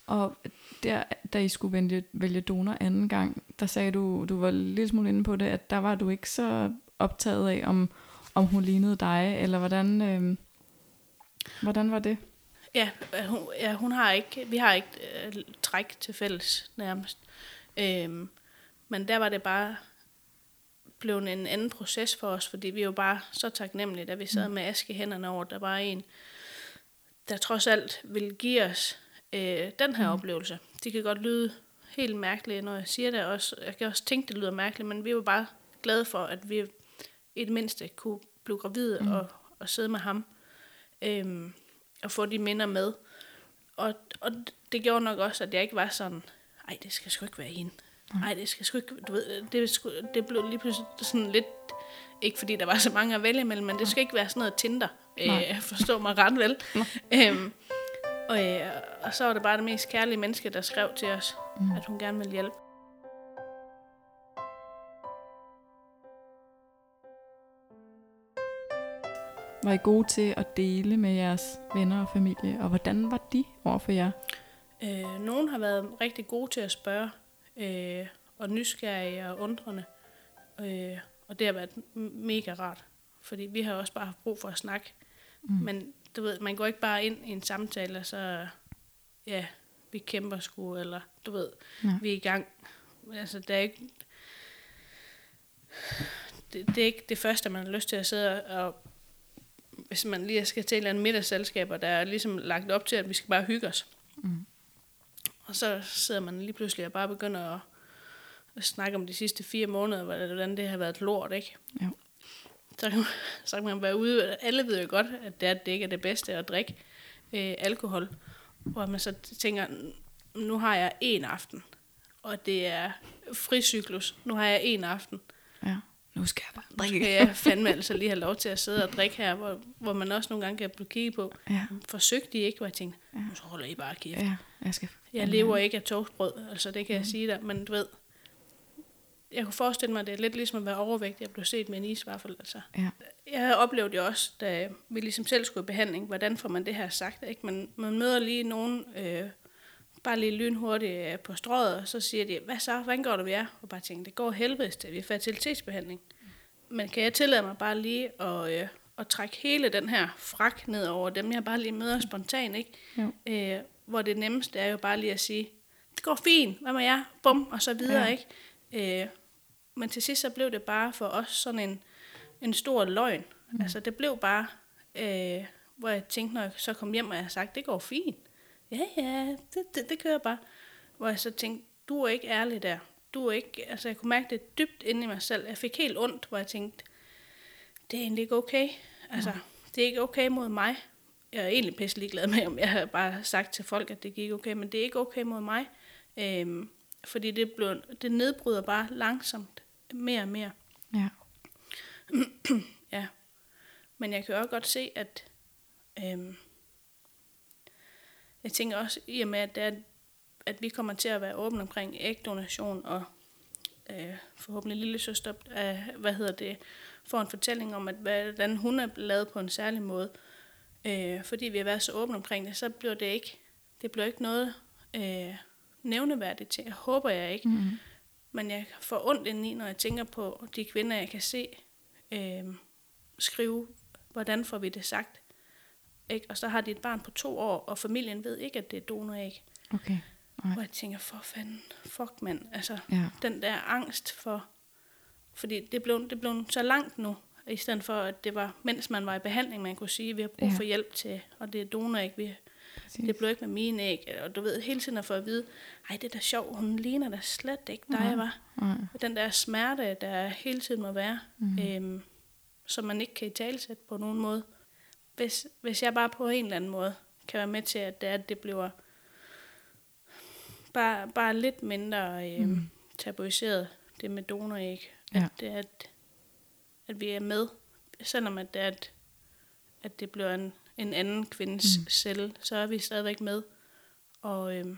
Og der, da I skulle vælge, vælge donor anden gang, der sagde du, du var lidt smule inde på det, at der var du ikke så optaget af, om, om hun lignede dig, eller hvordan, øh, hvordan var det? Ja, hun, ja, hun har ikke, vi har ikke øh, træk til fælles nærmest. Øhm, men der var det bare blevet en anden proces for os, fordi vi jo bare så taknemmelige, da vi sad mm. med aske hænderne over, der var en, der trods alt vil give os øh, den her mm. oplevelse. Det kan godt lyde helt mærkeligt, når jeg siger det også. Jeg kan også tænke, det lyder mærkeligt, men vi var bare glade for, at vi i det mindste kunne blive gravide mm. og, og sidde med ham øhm, og få de minder med. Og, og det gjorde nok også, at jeg ikke var sådan, ej, det skal sgu ikke være hende. Nej, det skal sgu ikke, du ved, det, sgu, det blev lige pludselig sådan lidt, ikke fordi der var så mange at vælge imellem, men det skal ikke være sådan noget Tinder, øh, forstå mig ret vel. Øhm, og, øh, og så var det bare det mest kærlige menneske, der skrev til os, mm. at hun gerne ville hjælpe. Var I gode til at dele med jeres venner og familie, og hvordan var de over for jer? Øh, nogen har været rigtig gode til at spørge, øh, og nysgerrige og undrende. Øh, og det har været mega rart, fordi vi har også bare haft brug for at snakke. Mm. Men du ved, man går ikke bare ind i en samtale, og så, ja, vi kæmper sgu, eller du ved, ja. vi er i gang. Altså, det er ikke, det, det er ikke det første, man har lyst til at sidde og, hvis man lige skal til et eller andet middagsselskab, og der er ligesom lagt op til, at vi skal bare hygge os. Mm. Og så sidder man lige pludselig og bare begynder at, at snakke om de sidste fire måneder, hvordan det har været lort, ikke? Ja. Så kan, man, så kan man være ude, alle ved jo godt, at det, er, at det ikke er det bedste at drikke øh, alkohol. Hvor man så tænker, nu har jeg en aften, og det er fricyklus. Nu har jeg en aften. Ja. nu skal jeg bare drikke. Skal jeg fandme altså lige have lov til at sidde og drikke her, hvor, hvor man også nogle gange kan blive kigget på. Ja. Forsøgte de ikke, hvor jeg tænkte, ja. nu så holder I bare kæft. Ja, jeg, skal jeg lever ikke af toastbrød, altså det kan mm. jeg sige dig, men du ved, jeg kunne forestille mig, at det er lidt ligesom at være overvægtig Jeg blev set med en isvaffel. Altså. Ja. Jeg oplevede jo også, da vi ligesom selv skulle i behandling, hvordan får man det her sagt. Ikke? Man, man møder lige nogen, øh, bare lige lynhurtigt øh, på strået, og så siger de, hvad så, hvordan går det, vi er? Og bare tænker, det går helvedes til, vi er fertilitetsbehandling. Men kan jeg tillade mig bare lige at, øh, at trække hele den her frak ned over dem, jeg bare lige møder spontant, ikke? Øh, hvor det nemmeste er jo bare lige at sige, det går fint, hvad med jer? Bum, og så videre, ja. ikke? Øh, men til sidst så blev det bare for os sådan en, en stor løgn. Mm. Altså det blev bare, øh, hvor jeg tænkte, når jeg så kom hjem, og jeg sagt, det går fint. Ja, ja, det, det, det kører bare. Hvor jeg så tænkte, du er ikke ærlig der. Du er ikke, altså jeg kunne mærke det dybt inde i mig selv. Jeg fik helt ondt, hvor jeg tænkte, det er egentlig ikke okay. Altså, ja. det er ikke okay mod mig. Jeg er egentlig pisselig glad med, om jeg har bare sagt til folk, at det gik okay, men det er ikke okay mod mig. Øhm, fordi det, blev, det nedbryder bare langsomt mere og mere. Ja. ja. Men jeg kan også godt se, at øhm, jeg tænker også, i og med, at, det er, at vi kommer til at være åbne omkring ægdonation, og øh, forhåbentlig lille søster, øh, hvad hedder det, får en fortælling om, at hvordan hun er lavet på en særlig måde. Øh, fordi vi har været så åbne omkring det, så bliver det ikke, det bliver ikke noget øh, nævneværdigt til. Jeg håber jeg ikke. Mm. Men jeg får ondt indeni, når jeg tænker på de kvinder, jeg kan se øh, skrive, hvordan får vi det sagt. Ikke? Og så har de et barn på to år, og familien ved ikke, at det er donoræg. Okay. Nej. Hvor jeg tænker, for fanden, fuck mand. Altså, ja. den der angst for... Fordi det blev, det blev så langt nu, i stedet for, at det var, mens man var i behandling, man kunne sige, at vi har brug for ja. hjælp til, og det er donoræg, vi Præcis. Det blev ikke med mine æg. Og du ved, hele tiden at få at vide, ej, det er da sjovt, hun ligner da slet ikke dig, var. Nej. Den der smerte, der hele tiden må være, mm. øhm, som man ikke kan i talsætte på nogen måde. Hvis, hvis jeg bare på en eller anden måde kan være med til, at det, at det bliver bare, bare lidt mindre øhm, mm. tabuiseret, det med donoræg. Ja. At, det, at, at vi er med, selvom at det, at, at det bliver en, en anden kvindes mm. celle, så er vi stadigvæk med. Og øhm,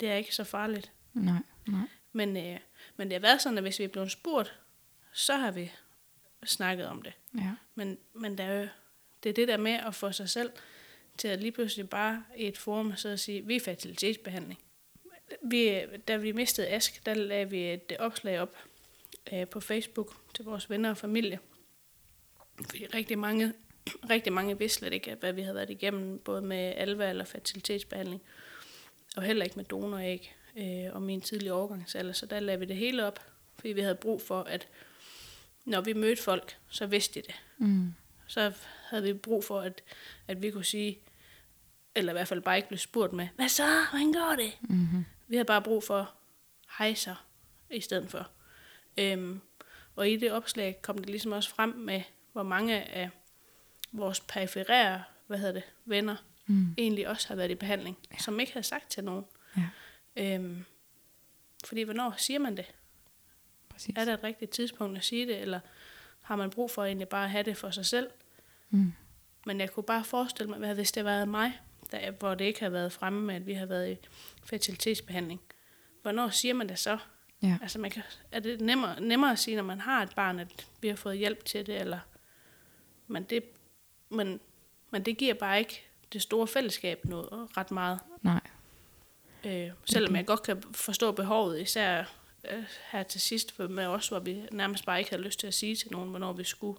det er ikke så farligt. Nej, nej. Men, øh, men det har været sådan, at hvis vi er blevet spurgt, så har vi snakket om det. Ja. Men, men der er jo, det er det der med at få sig selv til at lige pludselig bare i et forum så at sige, vi er fertilitetsbehandling. Vi, da vi mistede Ask, der lavede vi et opslag op øh, på Facebook til vores venner og familie. Fordi rigtig mange rigtig mange vidste slet ikke, hvad vi havde været igennem, både med alva eller fertilitetsbehandling, og heller ikke med donoræg øh, og min tidlige overgangsalder. Så der lavede vi det hele op, fordi vi havde brug for, at når vi mødte folk, så vidste de det. Mm. Så havde vi brug for, at, at vi kunne sige, eller i hvert fald bare ikke blive spurgt med, hvad så, hvordan går det? Mm-hmm. Vi havde bare brug for, hej så, i stedet for. Øhm, og i det opslag kom det ligesom også frem med, hvor mange af vores perifære, hvad hedder det, venner, mm. egentlig også har været i behandling, ja. som ikke har sagt til nogen. Ja. Øhm, fordi hvornår siger man det? Præcis. Er der et rigtigt tidspunkt at sige det, eller har man brug for egentlig bare at have det for sig selv? Mm. Men jeg kunne bare forestille mig, hvad hvis det havde været mig, der, hvor det ikke har været fremme med, at vi har været i fertilitetsbehandling. Hvornår siger man det så? Ja. Altså man kan, er det nemmere, nemmere at sige, når man har et barn, at vi har fået hjælp til det, eller men det men, men det giver bare ikke det store fællesskab noget ret meget. Nej. Øh, selvom jeg godt kan forstå behovet, især øh, her til sidst med os, hvor vi nærmest bare ikke havde lyst til at sige til nogen, hvornår vi skulle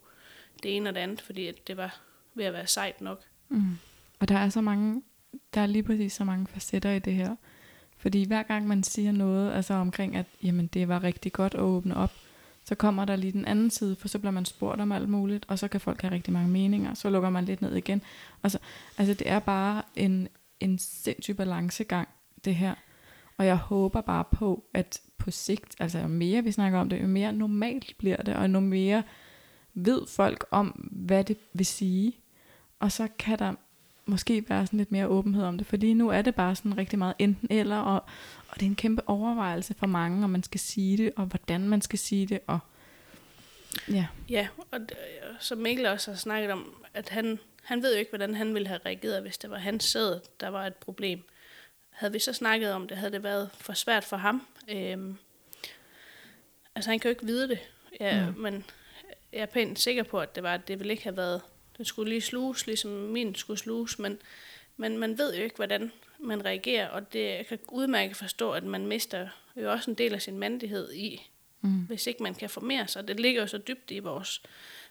det ene og det andet, fordi at det var ved at være sejt nok. Mm. Og der er så mange, der er lige præcis så mange facetter i det her. Fordi hver gang man siger noget, altså omkring, at jamen, det var rigtig godt at åbne op, så kommer der lige den anden side, for så bliver man spurgt om alt muligt, og så kan folk have rigtig mange meninger, så lukker man lidt ned igen. Og så, altså det er bare en, en sindssyg balancegang, det her. Og jeg håber bare på, at på sigt, altså jo mere vi snakker om det, jo mere normalt bliver det, og jo mere ved folk om, hvad det vil sige. Og så kan der måske være sådan lidt mere åbenhed om det, fordi nu er det bare sådan rigtig meget enten eller, og, og det er en kæmpe overvejelse for mange, om man skal sige det, og hvordan man skal sige det, og Ja. Ja, og som Mikkel også har snakket om, at han, han ved jo ikke, hvordan han ville have reageret, hvis det var hans sæd, der var et problem. Havde vi så snakket om det, havde det været for svært for ham. Øhm, altså, han kan jo ikke vide det, ja, mm. men jeg er pænt sikker på, at det var, at det ville ikke have været, det skulle lige sluges, ligesom min skulle sluges, men, men man ved jo ikke, hvordan man reagerer, og det jeg kan udmærket forstå, at man mister jo også en del af sin mandighed i, mm. hvis ikke man kan formere sig. Det ligger jo så dybt i vores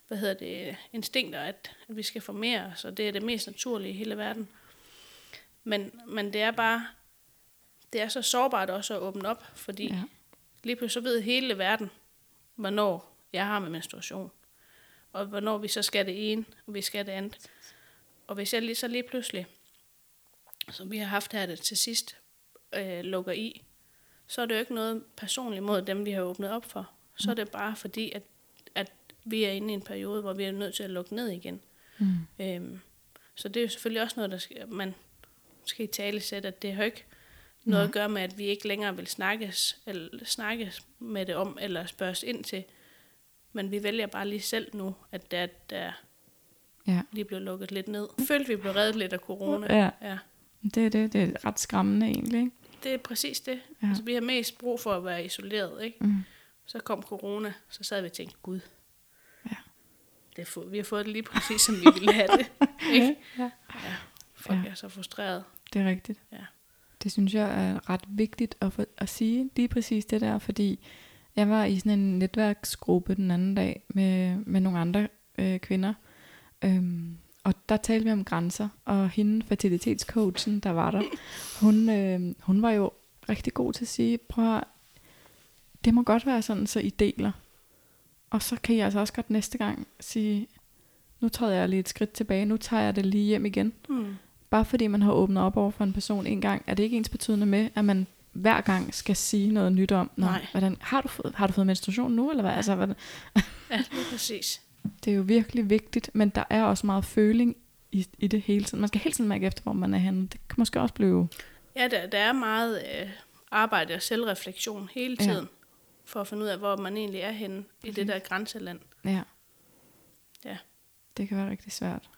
hvad hedder det, instinkter, at, at vi skal formere os, og det er det mest naturlige i hele verden. Men, men det er bare, det er så sårbart også at åbne op, fordi ja. lige pludselig så ved hele verden, hvornår jeg har med menstruation, og hvornår vi så skal det ene, og vi skal det andet. Og hvis jeg lige, så lige pludselig, som vi har haft her det til sidst, øh, lukker i, så er det jo ikke noget personligt mod dem, vi har åbnet op for. Så er det bare fordi, at, at vi er inde i en periode, hvor vi er nødt til at lukke ned igen. Mm. Øhm, så det er jo selvfølgelig også noget, der skal, man skal i tale sætte, at det har ikke noget ja. at gøre med, at vi ikke længere vil snakkes, eller snakkes med det om, eller spørges ind til. Men vi vælger bare lige selv nu, at der, der ja. lige blev lukket lidt ned. Jeg følte, vi blev reddet lidt af corona. Ja. ja. Det er det. Det er ret skræmmende egentlig, ikke? Det er præcis det. Ja. Altså, vi har mest brug for at være isoleret, ikke? Mm. Så kom corona, så sad vi og tænkte, gud, ja. det er vi har fået det lige præcis, som vi ville have det. Ikke? ja. ja. Folk ja. er så frustreret. Det er rigtigt. Ja. Det synes jeg er ret vigtigt at, for, at sige lige præcis det der, fordi jeg var i sådan en netværksgruppe den anden dag med, med nogle andre øh, kvinder, øhm, og der talte vi om grænser, og hende, fertilitetscoachen, der var der, hun, øh, hun var jo rigtig god til at sige, prøv at, det må godt være sådan, så I deler. Og så kan jeg altså også godt næste gang sige, nu træder jeg lige et skridt tilbage, nu tager jeg det lige hjem igen. Mm. Bare fordi man har åbnet op over for en person en gang, er det ikke ens betydende med, at man hver gang skal sige noget nyt om, Nå, Nej. Hvordan, har, du fået, har du fået menstruation nu, eller hvad? Ja. Altså, hvordan? ja, det er præcis. Det er jo virkelig vigtigt, men der er også meget føling i, i det hele tiden. Man skal hele tiden mærke efter, hvor man er henne. Det kan måske også blive... Ja, der, der er meget øh, arbejde og selvreflektion hele tiden, ja. for at finde ud af, hvor man egentlig er henne i det der grænseland. Ja. Ja. Det kan være rigtig svært.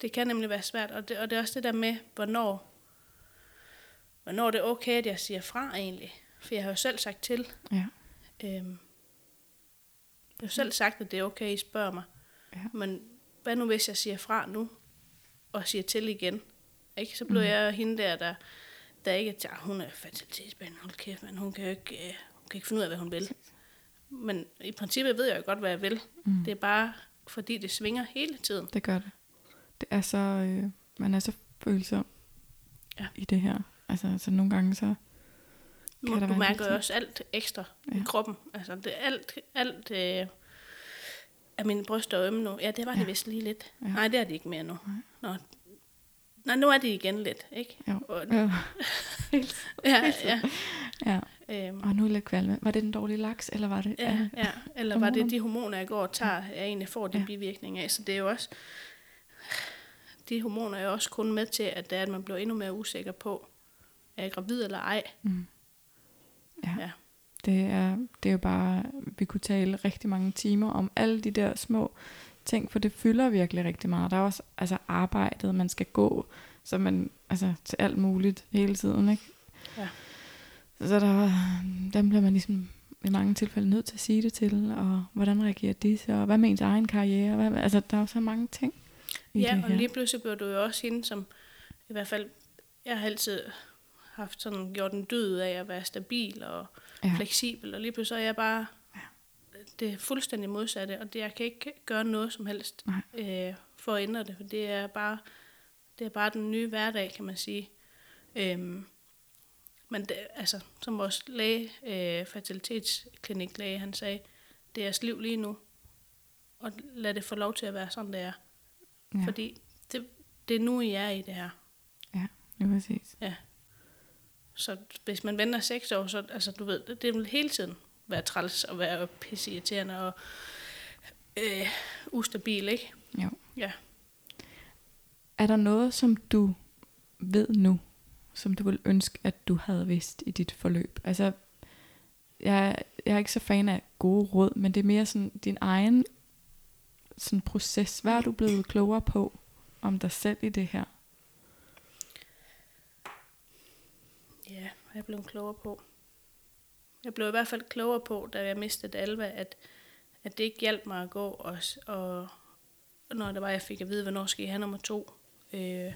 Det kan nemlig være svært, og det, og det er også det der med, hvornår, hvornår det er okay, at jeg siger fra egentlig. For jeg har jo selv sagt til. Ja. Øhm, jeg har selv sagt, at det er okay, I spørger mig. Ja. Men hvad nu, hvis jeg siger fra nu, og siger til igen? Ikke? Så bliver mm. jeg hende der, der, der ikke ja, hun er fertilitetsbehandler, hold kæft, men hun kan jo ikke, øh, hun kan ikke finde ud af, hvad hun vil. Men i princippet ved jeg jo godt, hvad jeg vil. Mm. Det er bare, fordi det svinger hele tiden. Det gør det. Det er så, øh, man er så følsom ja. i det her. Altså, så nogle gange så kan du, du mærker jo også alt ekstra ja. i kroppen. Altså, det, alt, alt øh, af mine bryster og ømme nu. Ja, det var ja. det vist lige lidt. Ja. Nej, det er det ikke mere nu. Nej. Nå. Nej, nu er det igen lidt, ikke? Jo. Og, jo. ja, ja. ja. Øhm. Og nu er lidt kvalme. Var det den dårlige laks, eller var det... Ja, ja. eller var det de hormoner, jeg går og tager, jeg egentlig får de ja. bivirkninger af. Så det er jo også... De hormoner er jo også kun med til, at, det er, at man bliver endnu mere usikker på, er jeg gravid eller ej. Mm. Ja. ja. Det er, det er jo bare, vi kunne tale rigtig mange timer om alle de der små ting, for det fylder virkelig rigtig meget. Der er også altså arbejdet, man skal gå, så man, altså til alt muligt hele tiden, ikke? Ja. Så der, dem bliver man ligesom i mange tilfælde nødt til at sige det til, og hvordan reagerer de så, og hvad med ens egen karriere, hvad, altså der er jo så mange ting i Ja, det her. og lige pludselig bliver du jo også hende, som i hvert fald, jeg har altid haft sådan gjort en død af at være stabil og ja. fleksibel, og lige pludselig er jeg bare ja. det er fuldstændig modsatte, og det, jeg kan ikke gøre noget som helst øh, for at ændre det, for det er bare det er bare den nye hverdag, kan man sige. Øhm, men det, altså, som vores læge, øh, fertilitetskliniklæge, han sagde, det er jeres liv lige nu, og lad det få lov til at være sådan, det er. Ja. Fordi det, det er nu, I er i det her. Ja, det er præcis. Ja. Så hvis man venter seks år, så altså, du ved, det, det vil hele tiden være træls og være pisseirriterende og øh, ustabil, ikke? Jo. Ja. Er der noget, som du ved nu, som du vil ønske, at du havde vidst i dit forløb? Altså, jeg, jeg er ikke så fan af gode råd, men det er mere sådan din egen sådan proces. Hvad er du blevet klogere på om dig selv i det her? Ja, jeg er blevet klogere på. Jeg blev i hvert fald klogere på, da jeg mistede Alva, at, at det ikke hjalp mig at gå, og, og når det var, jeg fik at vide, hvornår skal I have nummer to, øh,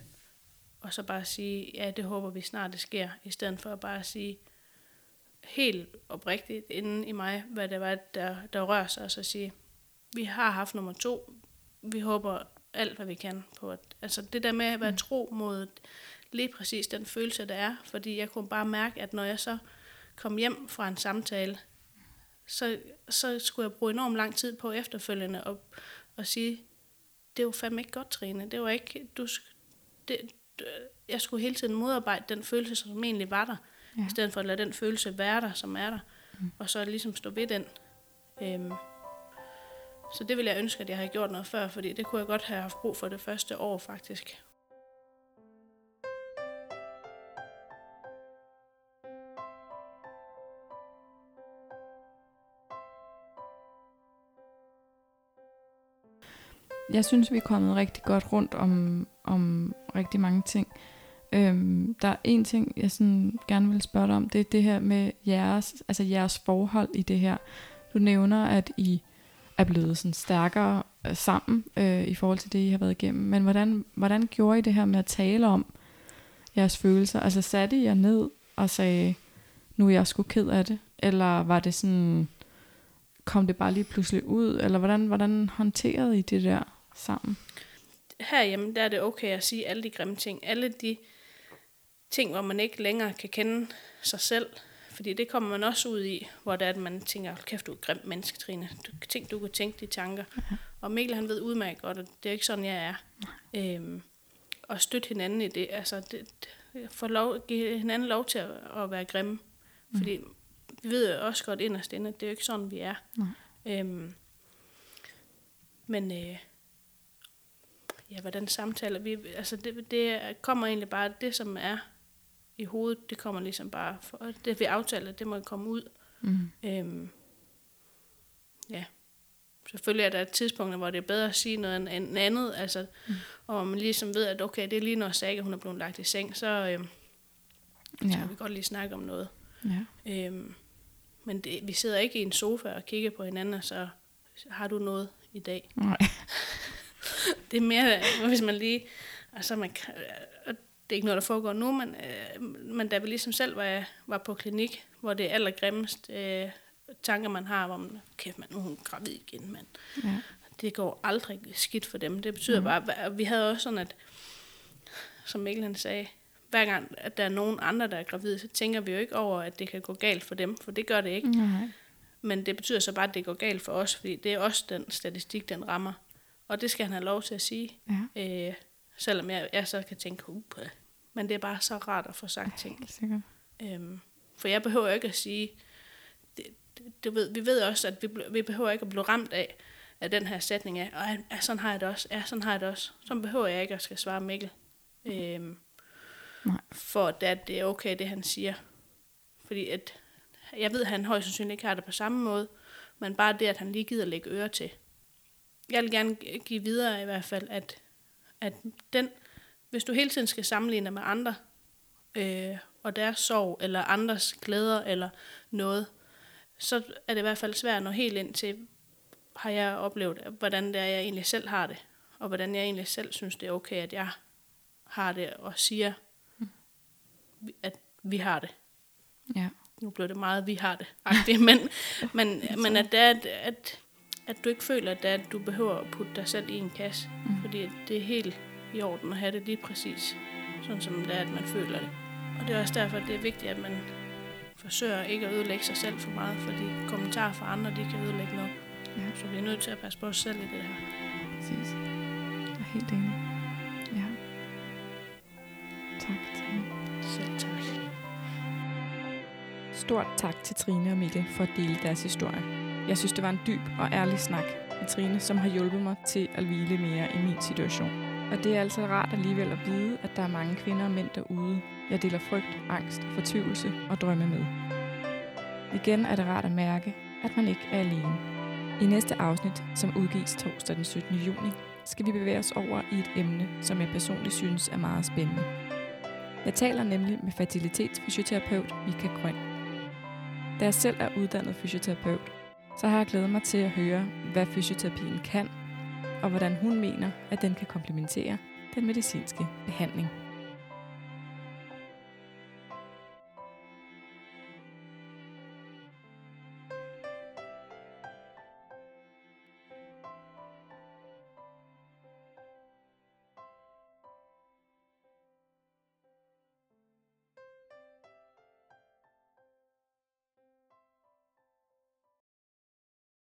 og så bare sige, ja, det håber vi snart, det sker, i stedet for at bare sige helt oprigtigt inden i mig, hvad det var, der, der rører sig, og så sige, vi har haft nummer to, vi håber alt, hvad vi kan på at, altså det der med at være mm. tro mod lige præcis den følelse, der er, fordi jeg kunne bare mærke, at når jeg så kom hjem fra en samtale, så, så skulle jeg bruge enormt lang tid på efterfølgende og, og sige, det var fandme ikke godt, Trine. Det var ikke, du, det, jeg skulle hele tiden modarbejde den følelse, som egentlig var der, ja. i stedet for at lade den følelse være der, som er der, mm. og så ligesom stå ved den. Øhm, så det ville jeg ønske, at jeg havde gjort noget før, fordi det kunne jeg godt have haft brug for det første år faktisk. Jeg synes, vi er kommet rigtig godt rundt om, om rigtig mange ting. Øhm, der er en ting, jeg sådan gerne vil spørge dig om, det er det her med jeres, altså jeres forhold i det her. Du nævner, at I er blevet sådan stærkere øh, sammen øh, i forhold til det, I har været igennem. Men hvordan, hvordan gjorde I det her med at tale om jeres følelser? Altså satte I jer ned og sagde, nu er jeg sgu ked af det? Eller var det sådan, kom det bare lige pludselig ud? Eller hvordan, hvordan håndterede I det der sammen? Herhjemme, der er det okay at sige alle de grimme ting. Alle de ting, hvor man ikke længere kan kende sig selv. Fordi det kommer man også ud i, hvor det er, at man tænker, kæft, du er grimt menneske, Trine. Du, tænk, du kan tænke de tanker. Okay. Og Mikkel, han ved udmærket godt, at det er ikke sådan, jeg er. Øhm, og støtte hinanden i det. Altså, det, det, få lov, give hinanden lov til at, at være grimme. Mm. Fordi vi ved jo også godt inderst inde, at det er jo ikke sådan, vi er. Øhm, men øh, ja, hvordan samtaler vi, altså det, det kommer egentlig bare, det som er i hovedet, det kommer ligesom bare, for, det vi aftaler, det må komme ud. Mm. Øhm, ja. Selvfølgelig er der et tidspunkt, hvor det er bedre at sige noget end andet, altså, mm. og man ligesom ved, at okay, det er lige når Saga, hun er blevet lagt i seng, så, øhm, ja. så kan vi godt lige snakke om noget. Ja. Øhm, men det, vi sidder ikke i en sofa og kigger på hinanden, og så har du noget i dag. Nej. det er mere, hvis man lige, altså man det er ikke noget, der foregår nu, men, øh, men da vi ligesom selv var, var på klinik, hvor det er allergrimmest øh, tanker, man har, hvor man, kæft, man, nu er hun gravid igen, men ja. det går aldrig skidt for dem. Det betyder mm. bare, at vi havde også sådan, at, som Mikkel han sagde, hver gang, at der er nogen andre, der er gravide, så tænker vi jo ikke over, at det kan gå galt for dem, for det gør det ikke. Mm. Men det betyder så bare, at det går galt for os, fordi det er også den statistik, den rammer. Og det skal han have lov til at sige. Ja. Øh, selvom jeg, jeg så kan tænke, uh, men det er bare så rart at få sagt ting. Sikkert. Øhm, for jeg behøver ikke at sige, det, det, du ved, vi ved også, at vi, vi behøver ikke at blive ramt af, af den her sætning af, og ja, sådan har jeg det også, ja, sådan har jeg det også. Så behøver jeg ikke at skal svare Mikkel. Øhm, Nej. For at det er okay, det han siger. Fordi at, jeg ved, at han højst sandsynligt ikke har det på samme måde, men bare det, at han lige gider lægge øre til. Jeg vil gerne give videre i hvert fald, at, at den hvis du hele tiden skal sammenligne med andre, øh, og deres sorg, eller andres glæder, eller noget, så er det i hvert fald svært at nå helt ind til, har jeg oplevet, hvordan det er, jeg egentlig selv har det, og hvordan jeg egentlig selv synes, det er okay, at jeg har det, og siger, at vi har det. Ja. Nu blev det meget, vi har det, men, men, men at, det er, at, at, at du ikke føler, at, det du behøver at putte dig selv i en kasse, mm. fordi det er helt i orden at have det lige præcis, sådan som det er, at man føler det. Og det er også derfor, at det er vigtigt, at man forsøger ikke at ødelægge sig selv for meget, fordi kommentarer fra andre, de kan ødelægge noget. Ja. Så vi er nødt til at passe på os selv i det her. Præcis. Jeg er helt enig. Ja. Tak, Trine. Selv tak. Stort tak til Trine og Mikkel for at dele deres historie. Jeg synes, det var en dyb og ærlig snak med Trine, som har hjulpet mig til at hvile mere i min situation. Og det er altså rart alligevel at vide, at der er mange kvinder og mænd derude. Jeg deler frygt, angst, fortvivlelse og drømme med. Igen er det rart at mærke, at man ikke er alene. I næste afsnit, som udgives torsdag den 17. juni, skal vi bevæge os over i et emne, som jeg personligt synes er meget spændende. Jeg taler nemlig med fertilitetsfysioterapeut Mika Grøn. Da jeg selv er uddannet fysioterapeut, så har jeg glædet mig til at høre, hvad fysioterapien kan, og hvordan hun mener, at den kan komplementere den medicinske behandling.